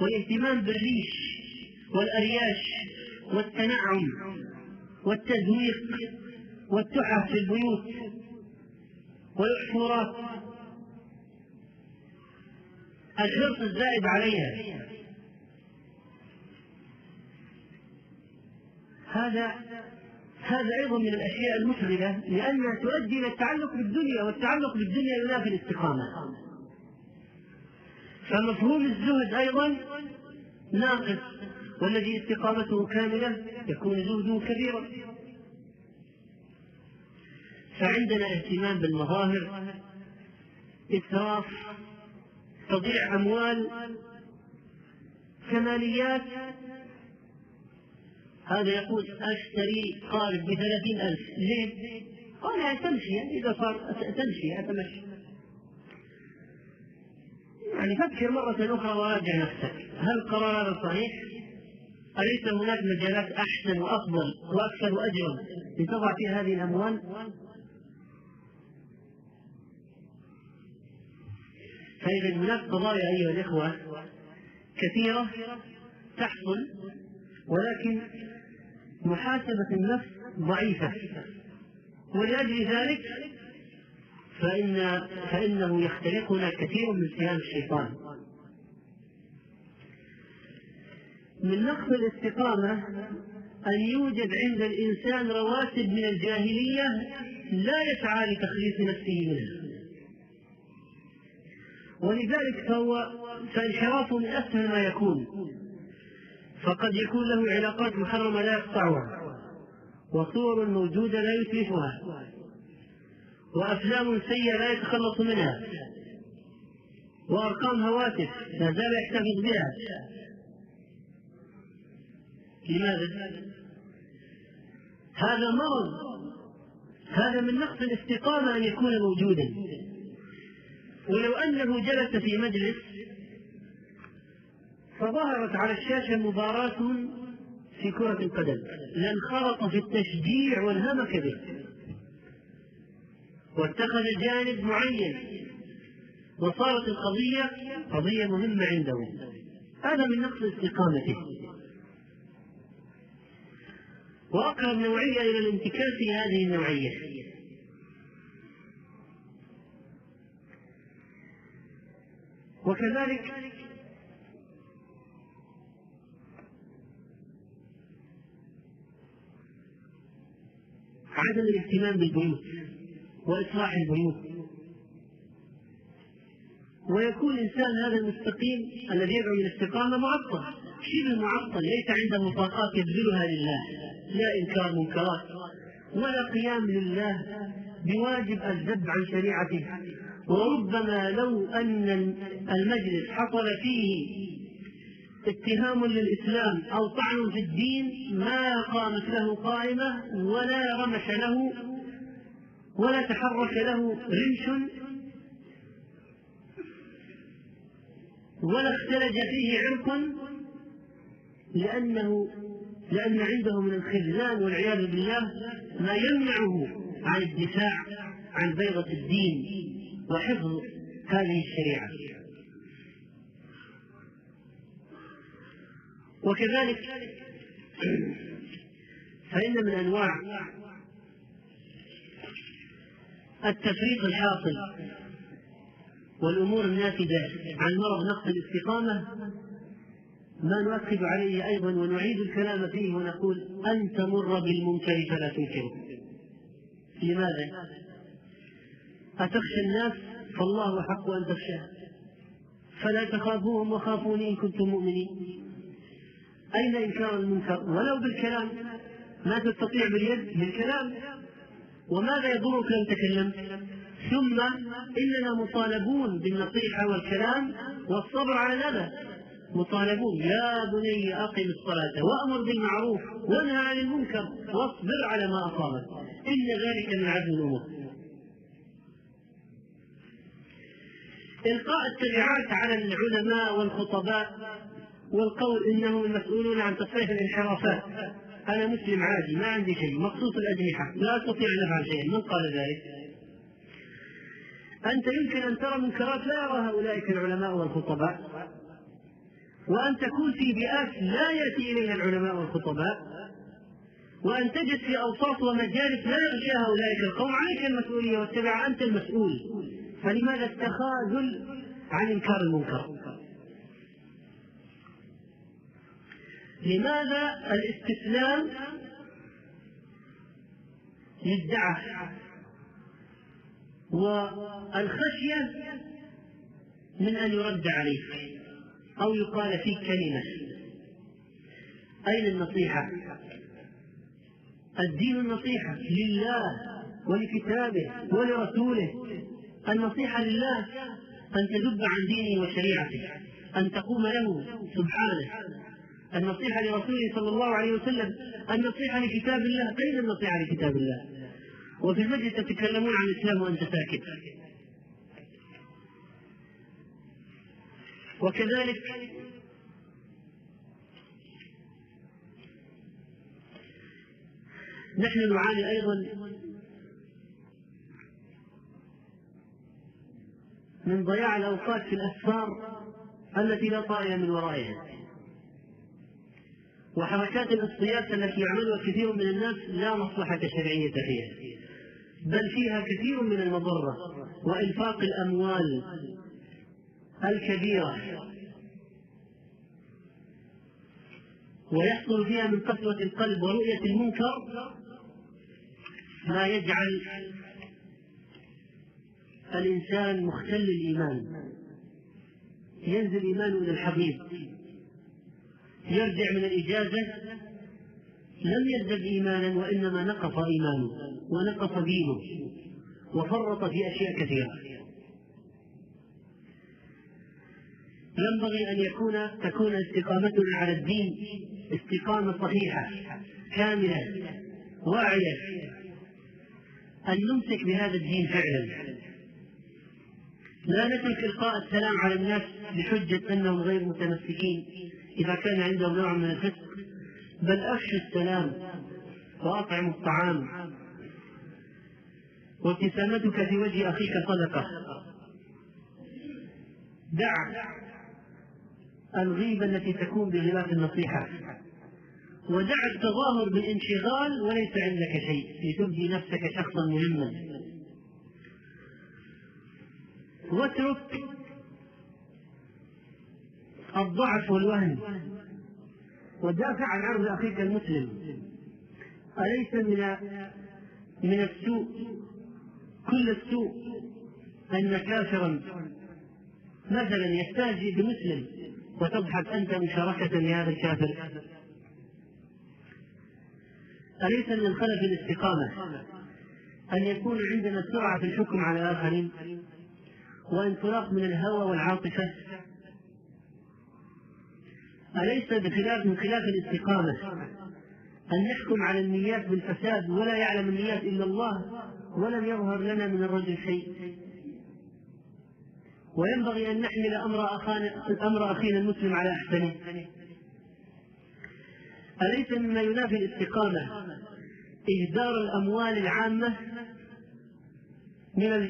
S1: والاهتمام بالريش والأرياش والتنعم والتزويق والتحف في البيوت والإحصورات الحرص الزائد عليها. هذا هذا أيضا من الأشياء المفسدة لأنها تؤدي إلى التعلق بالدنيا والتعلق بالدنيا ينافي الاستقامة. فمفهوم الزهد أيضا ناقص والذي استقامته كاملة يكون زهده كبيرا. فعندنا اهتمام بالمظاهر إسراف تضيع أموال كماليات هذا يقول أشتري قارب بثلاثين ألف ليه؟ قال تمشي يعني إذا صار تمشي أتمشي يعني فكر مرة أخرى وراجع نفسك هل قرار هذا صحيح؟ أليس هناك مجالات أحسن وأفضل وأكثر أجرا لتضع فيها هذه الأموال؟ فإذا هناك قضايا أيها الإخوة كثيرة تحصل ولكن محاسبة النفس ضعيفة. ولأجل ذلك فإن فإنه يخترقنا كثير من صيام الشيطان. من نقص الاستقامة أن يوجد عند الإنسان رواتب من الجاهلية لا يسعى لتخليص نفسه منها. ولذلك فهو فانحرافه من أسهل ما يكون. فقد يكون له علاقات محرمة لا يقطعها. وصور موجودة لا يتلفها وأفلام سيئة لا يتخلص منها. وأرقام هواتف لا زال يحتفظ بها. لماذا؟ هذا مرض. هذا من نقص الاستقامة أن يكون موجودا. ولو أنه جلس في مجلس فظهرت على الشاشة مباراة في كرة القدم. لانخرط في التشجيع والهمك به. واتخذ جانب معين. وصارت القضية قضية مهمة عنده. هذا من نقص استقامته. وأقرب نوعية إلى الانتكاس هذه النوعية. وكذلك عدم الاهتمام بالبيوت وإصلاح البيوت. ويكون الإنسان هذا المستقيم الذي يدعو إلى الاستقامة معطل. شبه معطل ليس عنده طاقات يبذلها لله. لا إنكار منكرات ولا قيام لله بواجب الذب عن شريعته. وربما لو أن المجلس حصل فيه اتهام للإسلام أو طعن في الدين ما قامت له قائمة ولا رمش له ولا تحرك له رمش ولا اختلج فيه عرق لأنه لأن عنده من الخذلان والعياذ بالله ما يمنعه عن الدفاع عن بيضة الدين وحفظ هذه الشريعة. وكذلك فإن من أنواع التفريق الحاصل والأمور الناتجة عن مرض نقص الاستقامة ما نؤكد عليه أيضا ونعيد الكلام فيه ونقول أن تمر بالمنكر فلا تنكره. لماذا؟ أتخشى الناس؟ فالله أحق أن تخشاه. فلا تخافوهم وخافوني إن كنتم مؤمنين. أين إنكار المنكر؟ ولو بالكلام. ما تستطيع باليد بالكلام. وماذا يضرك لو تكلمت ثم إننا مطالبون بالنصيحة والكلام والصبر على الأذى. مطالبون. يا بني أقم الصلاة وأمر بالمعروف وانهى عن المنكر واصبر على ما أصابك. إن ذلك من عزم الأمور. إلقاء التبعات على العلماء والخطباء. والقول إنهم المسؤولون عن تصحيح الانحرافات. أنا مسلم عادي ما عندي شيء مقصوص الأجنحة. لا أستطيع أن أفعل شيئا. من قال ذلك؟ أنت يمكن أن ترى منكرات لا يراها أولئك العلماء والخطباء. وأن تكون في بيئات لا يأتي إليها العلماء والخطباء. وأن تجد في أوساط ومجالس لا يغشاها أولئك القوم. عليك المسؤولية واتبع أنت المسؤول. فلماذا التخاذل عن إنكار المنكر؟ لماذا الاستسلام للدعة والخشية من أن يرد عليك أو يقال فيك كلمة؟ أين النصيحة؟ الدين النصيحة لله ولكتابه ولرسوله. النصيحة لله أن تذب عن دينه وشريعته أن تقوم له سبحانه. النصيحة لرسوله صلى الله عليه وسلم النصيحة لكتاب الله أين النصيحة لكتاب الله؟ وفي المجلس تتكلمون عن الإسلام وأنت ساكت. وكذلك نحن نعاني أيضا من ضياع الأوقات في الأسفار التي لا طائل من ورائها. وحركات الاصطياد التي يعملها كثير من الناس لا مصلحة شرعية فيها بل فيها كثير من المضرة وإنفاق الأموال الكبيرة. ويحصل فيها من قسوة القلب ورؤية المنكر ما يجعل الإنسان مختل الإيمان. ينزل إيمانه إلى الحضيض. يرجع من الإجازة لم يزدد إيمانا وإنما نقص إيمانه ونقص دينه وفرط في أشياء كثيرة. ينبغي أن يكون تكون استقامتنا على الدين استقامة صحيحة كاملة واعية. أن نمسك بهذا الدين فعلا. لا نترك إلقاء السلام على الناس بحجة أنهم غير متمسكين. إذا كان عندهم نوع من الفسق بل أفشوا السلام وأطعموا الطعام. وابتسامتك في وجه أخيك صدقة. دع الغيبة التي تكون بغلاف النصيحة. ودع التظاهر بالانشغال وليس عندك شيء. لتبدي نفسك شخصا مهما. واترك الضعف والوهن ودافع عن عرض أخيك المسلم. أليس من من السوء؟ كل السوء أن كافرا مثلا يستهزئ بمسلم وتضحك أنت مشاركة لهذا الكافر. أليس من الخلف الاستقامة أن يكون عندنا سرعة في الحكم على الآخرين؟ وإنطلاق من الهوى والعاطفة أليس بخلاف من خلاف الاستقامة؟ أن نحكم على النيات بالفساد ولا يعلم النيات إلا الله ولم يظهر لنا من الرجل شيء. وينبغي أن نحمل أمر أخانا أمر أخينا المسلم على أحسنه. أليس مما ينافي الاستقامة إهدار الأموال العامة من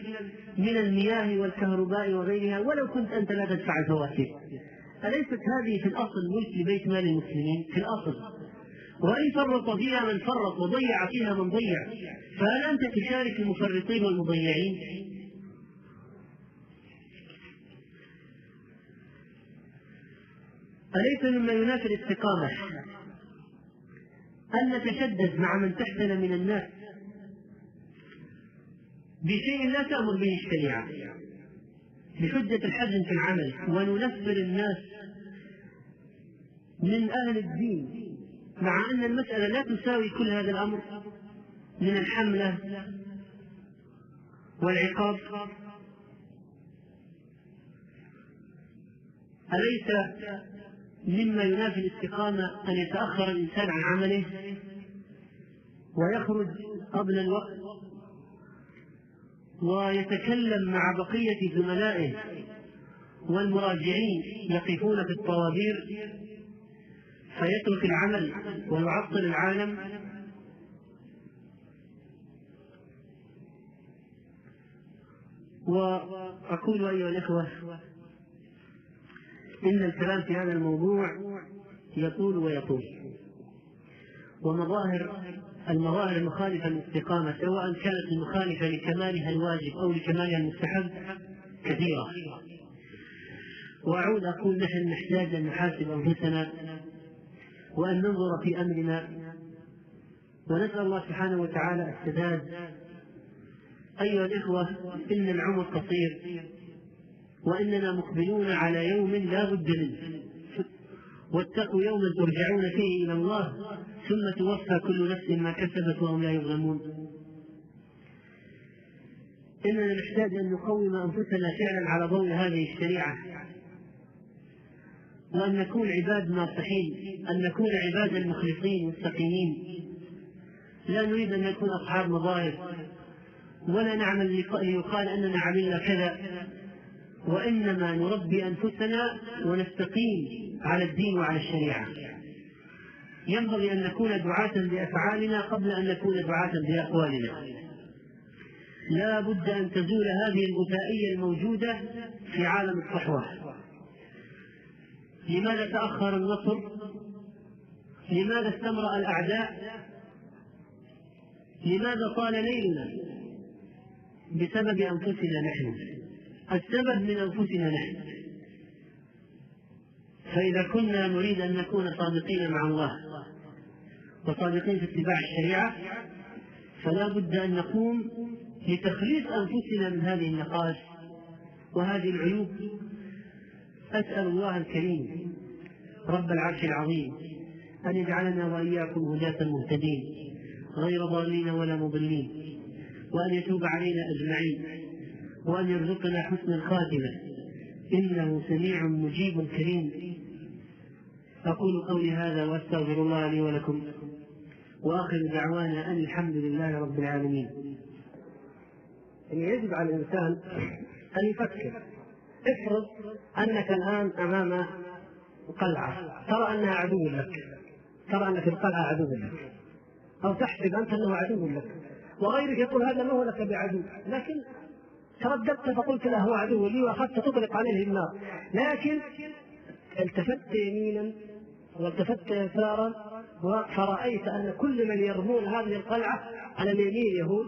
S1: من المياه والكهرباء وغيرها؟ ولو كنت أنت لا تدفع الفواتير. أليست هذه في الأصل ملك لبيت مال المسلمين؟ في الأصل. وإن فرط فيها من فرط وضيع فيها من ضيع. فهل أنت تشارك المفرطين والمضيعين؟ أليس مما ينافي الاستقامة؟ أن نتشدد مع من تحتنا من الناس بشيء لا تأمر به الشريعة. بحجة الحزم في العمل وننفر الناس من أهل الدين. مع أن المسألة لا تساوي كل هذا الأمر من الحملة والعقاب. أليس مما ينافي الاستقامة أن يتأخر الإنسان عن عمله ويخرج قبل الوقت؟ ويتكلم مع بقية زملائه والمراجعين يقفون في الطوابير فيترك العمل ويعطل العالم. وأقول أيها الإخوة إن الكلام في هذا الموضوع يطول ويطول. ومظاهر المظاهر المخالفة للاستقامة سواء كانت المخالفة لكمالها الواجب أو لكمالها المستحب كثيرة. وأعود أقول نحن نحتاج أن نحاسب أنفسنا وأن ننظر في أمرنا ونسأل الله سبحانه وتعالى السداد. أيها الإخوة إن العمر قصير وإننا مقبلون على يوم لا بد منه. واتقوا يوما ترجعون فيه إلى الله ثم توفى كل نفس ما كسبت وهم لا يظلمون. إننا نحتاج أن نقوم أنفسنا فعلا على ضوء هذه الشريعة. وأن نكون عباد ناصحين أن نكون عبادا مخلصين مستقيمين لا نريد أن نكون أصحاب مظاهر ولا نعمل ليقال أننا عملنا كذا. وإنما نربي أنفسنا ونستقيم على الدين وعلى الشريعة. ينبغي أن نكون دعاة بأفعالنا قبل أن نكون دعاة بأقوالنا لا بد أن تزول هذه الغثائية الموجودة في عالم الصحوة. لماذا تأخر النصر؟ لماذا استمرأ الأعداء؟ لماذا طال ليلنا؟ بسبب أنفسنا نحن. السبب من أنفسنا نحن. فإذا كنا نريد أن نكون صادقين مع الله وصادقين في اتباع الشريعة فلا بد أن نقوم لتخليص أنفسنا من هذه النقاش وهذه العيوب. أسأل الله الكريم رب العرش العظيم أن يجعلنا وإياكم هداة مهتدين غير ضالين ولا مضلين وأن يتوب علينا أجمعين. وأن يرزقنا حسن الخاتمة. إنه سميع مجيب كريم. أقول قولي هذا وأستغفر الله لي ولكم. وآخر دعوانا أن الحمد لله رب العالمين.
S2: يعني يجب على الإنسان أن يفكر. افرض أنك الآن أمام قلعة. ترى أنها عدو لك. ترى أن في القلعة عدو لك. أو تحسب أنت أنه عدو لك. وغيرك يقول هذا ما هو لك بعدو. لكن ترددت فقلت له هو عدو لي وأخذت تطلق عليه النار. لكن التفت يمينا والتفت يسارا فرأيت أن كل من يرمون هذه القلعة على اليمين يهود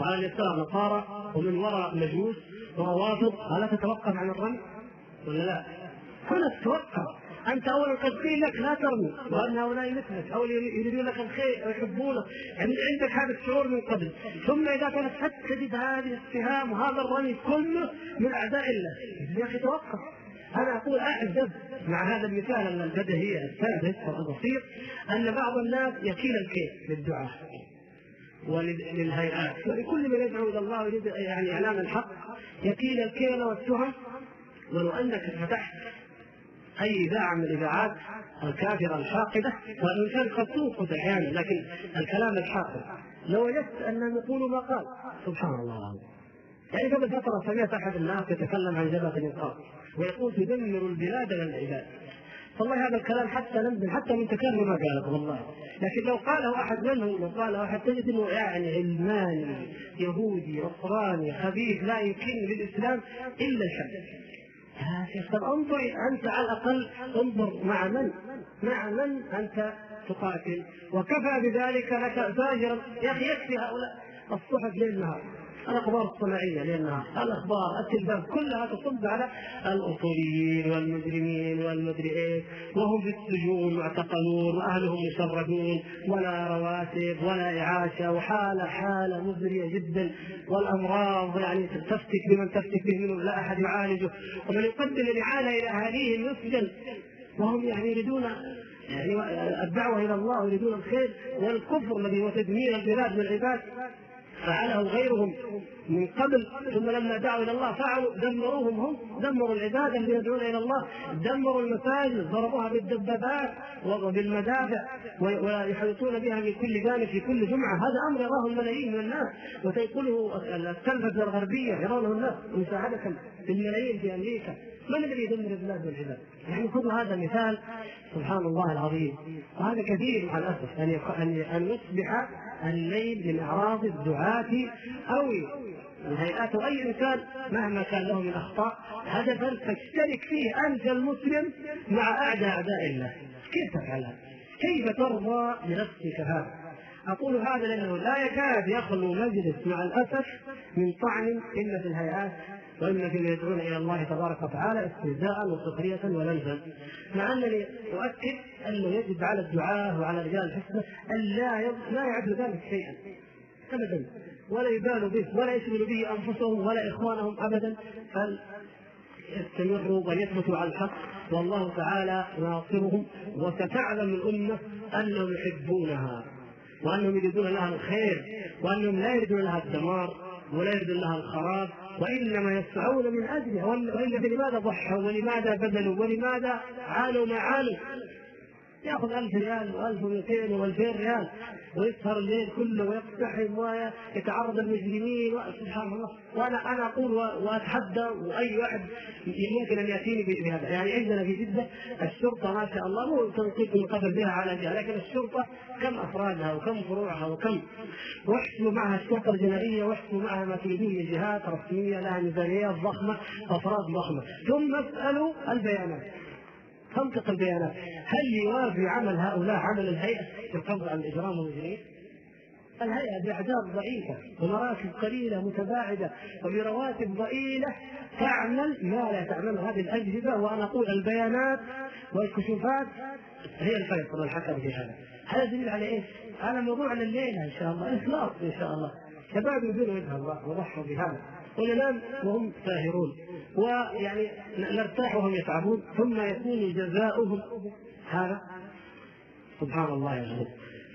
S2: وعلى اليسار نصارى ومن وراء مجوس وروافض. ألا تتوقف عن الرمي؟ ولا لا؟ هنا تتوقف؟ أنت اولا قيل لك لا ترمي. وأن هؤلاء مثلك أو يريدون لك الخير أو يحبونك يعني عندك هذا الشعور من قبل. ثم إذا كانت حتى تجد هذه السهام وهذا الرمي كله من أعداء الله. يا أخي توقف. أنا أقول أعجب مع هذا المثال البديهي السادس والبسيط أن بعض الناس يكيل الكيل للدعاء وللهيئات. ولكل من يدعو إلى الله ويريد يعني اعلان الحق. يكيل الكيل والتهم. ولو أنك فتحت أي اذاعه من الاذاعات الكافرة الحاقده وإن كان قد توقف أحيانا لكن الكلام الحاقد. لو وجدت انهم يقولوا ما قال سبحان الله العظيم. يعني قبل فترة سمعت أحد الناس يتكلم عن جبهة الانقاذ ويقول تدمر البلاد والعباد والله هذا الكلام حتى ننزل حتى من تكلم ما قاله والله. لكن لو قاله أحد منهم لو قاله أحد تجد إنه يعني علماني يهودي نصراني خبيث لا يمكن للإسلام إلا الشر يا شيخ طب انظر انت على الاقل انظر مع من؟ مع من انت تقاتل؟ وكفى بذلك لك فاجرا يا أخي يكفي هؤلاء. الصحف ليل نهار. الأخبار الصناعيه ليل نهار الأخبار التلفاز كلها تصب على الاصوليين والمجرمين والمدري إيه وهم في السجون معتقلون وأهلهم مشردون ولا رواتب ولا إعاشة وحالة حالة مزرية جدا والأمراض يعني تفتك بمن تفتك به منهم لا أحد يعالجه. ومن يقدم الاعانه إلى أهاليهم يسجن. وهم يعني يريدون يعني الدعوة إلى الله يريدون الخير والكفر الذي هو تدمير البلاد والعباد فعله غيرهم من قبل ثم لما دعوا إلى الله فعلوا دمروهم هم دمروا العباده الذين يدعون إلى الله دمروا المساجد ضربوها بالدبابات وبالمدافع ويحيطون بها من كل جانب في كل جمعة. هذا أمر يراه الملايين من الناس وتنقله التلفزة الغربية يرونه الناس مساعدة بالملايين في أمريكا. من الذي يدمر البلاد والعباد؟ يعني خذوا هذا مثال سبحان الله العظيم. وهذا كثير مع الأسف ان أن يصبح الليل من اعراض الدعاة أو الهيئات أو أي إنسان مهما كان له من أخطاء هدفا تشترك فيه أنت المسلم مع أعداء أعداء الله كيف تفعل؟ كيف ترضى بنفسك هذا؟ أقول هذا لأنه لا يكاد يخلو مجلس مع الأسف من طعن إلا في الهيئات واما فيما يدعون إلى الله تبارك وتعالى استهزاء وسخريه ولمزا مع انني أؤكد انه يجب على الدعاه وعلى رجال الحكمة أن لا لا يعد ذلك شيئا. ابدا. ولا يبالوا به ولا يشغلوا به أنفسهم ولا إخوانهم ابدا. بل يستمروا ويثبتوا على الحق. والله تعالى ناصرهم وستعلم الأمة أنهم يحبونها وأنهم يريدون لها الخير وأنهم لا يريدون لها الدمار ولا يريدون لها الخراب. وإنما يسعون من اجلها والا فلماذا ضحوا ولماذا بذلوا ولماذا عانوا ما عانوا ياخذ 1000 ريال و1200 و2000 ريال ويسهر الليل كله ويقتحم ويتعرض للمجرمين سبحان الله. وأنا أنا أقول وأتحدى وأي واحد ممكن أن يأتيني بهذا. يعني عندنا في جدة الشرطة ما شاء الله مو تنقيط مقابل بها على جهة لكن الشرطة كم أفرادها وكم فروعها وكم. واحسبوا معها الشرطة الجنائية واحسبوا معها ما تريدون جهات رسميه لها ميزانيات ضخمة أفراد ضخمة. ثم اسألوا البيانات. تنطق البيانات هل يوافي عمل هؤلاء عمل الهيئة؟ في القبض عن الإجرام والمجرمين؟ الهيئة باعداد ضعيفة ومراكز قليلة متباعدة وبرواتب ضئيلة تعمل ما لا تعمل. هذه الأجهزة وأنا أقول البيانات والكشوفات هي الفيصل الحكم في هذا. هذا دليل على إيش؟ على موضوعنا الليلة إن شاء الله اخلاص إن شاء الله. شباب يقولوا وجه الله وضحوا بهذا. وننام وهم ساهرون. ويعني نرتاح وهم يتعبون ثم يكون جزاؤهم هذا. سبحان الله يا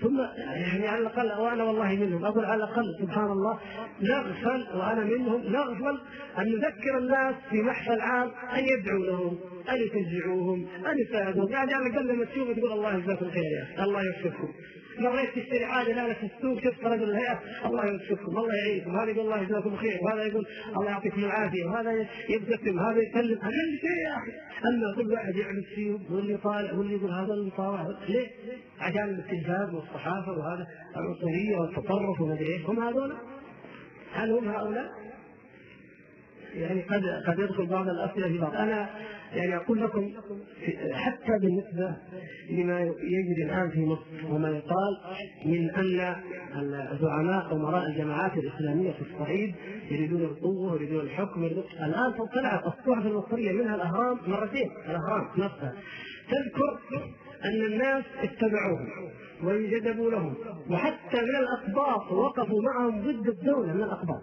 S2: ثم يعني على الأقل وأنا والله منهم أقول على الأقل سبحان الله نغفل وأنا منهم نغفل أن نذكر الناس في محفل عام أن يدعوا لهم أن يشجعوهم أن يساعدوهم. يعني على الأقل لما تشوف تقول الله يجزاكم خير يا الله يوفقكم. مريت تشتري حاجة لا في السوق شفت رجل الهيئه الله يوفقكم الله يعينكم هذا يقول الله يجزاكم خير وهذا يقول الله يعطيكم العافية وهذا يبتسم هذا يسلم أقل شيء يا أخي أما كل واحد يعمل فيه واللي طالع واللي يقول هذا المطاوع ليه؟ عشان التلفاز والصحافة وهذا العنصريه والتطرف وما إيش هم هذول؟ هل هم هؤلاء؟ يعني قد قد يدخل بعض الأسئلة في بعض أنا يعني أقول لكم حتى بالنسبة لما يجري الآن في مصر وما يقال من أن الزعماء امراء الجماعات الإسلامية في الصعيد يريدون القوة ويريدون الحكم الآن طلعت الصحف المصرية منها الأهرام مرتين الأهرام نفسها. تذكر أن الناس اتبعوهم وانجذبوا لهم وحتى من الأقباط وقفوا معهم ضد الدولة من الأقباط.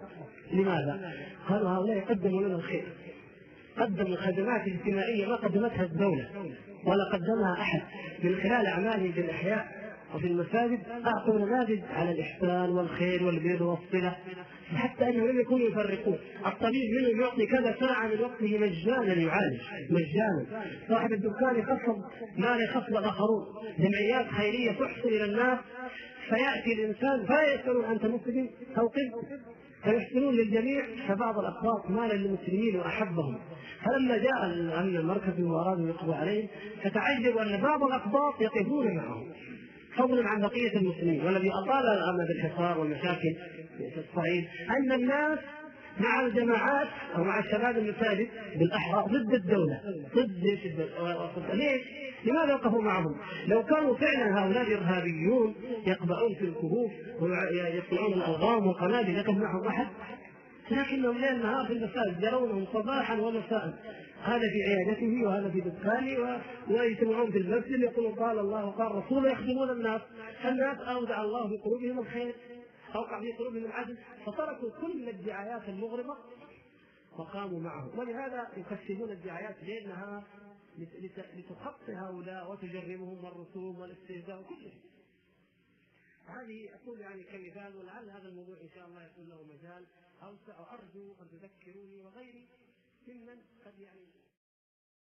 S2: لماذا؟ قالوا هؤلاء يقدموا لنا الخير. قدموا خدمات اجتماعية ما قدمتها الدولة ولا قدمها أحد. من خلال اعمالهم في الأحياء وفي المساجد أعطوا نماذج على الإحسان والخير والبر والصلة حتى انهم لم يكونوا يفرقون، الطبيب منهم يعطي كذا ساعة من وقته مجانا يعالج مجانا، صاحب الدكان يخفض ما يخفض الآخرون، جمعيات خيرية تحسن إلى الناس فيأتي الإنسان فلا يسالون انت مسلم أو فيحسنون للجميع فبعض الاقباط مال للمسلمين وأحبهم. فلما جاء الامن المركزي وارادوا يقضوا عليهم فتعجبوا أن بعض الاقباط يقفون معهم فضلا عن بقية المسلمين. والذي أطال الامر بالحصار والمشاكل في الصعيد أن الناس مع الجماعات أو مع الشباب المساجد بالاحرى ضد الدولة. ضد ليش؟ لماذا وقفوا معهم؟ لو كانوا فعلا هؤلاء الإرهابيون يقبعون في الكهوف ويصنعون الالغام والقنابل يقف معهم أحد؟ لكنهم ليل نهار في المساجد يرونهم صباحا ومساء هذا في عيادته وهذا في دكانه ويجتمعون في المسجد يقولون قال الله وقال رسوله يخدمون الناس. الناس اودع الله في قلوبهم الخير. اوقع في قلوبهم العدل فتركوا كل الدعايات المغرضة وقاموا معه ولهذا يكشفون الدعايات ليل نهار لتخطي هؤلاء وتجرمهم الرسوم والاستهزاء وكل شيء. هذه أقول يعني كمثال ولعل هذا الموضوع إن شاء الله يكون له مجال أوسع وأرجو أن تذكروني وغيري ممن قد يعني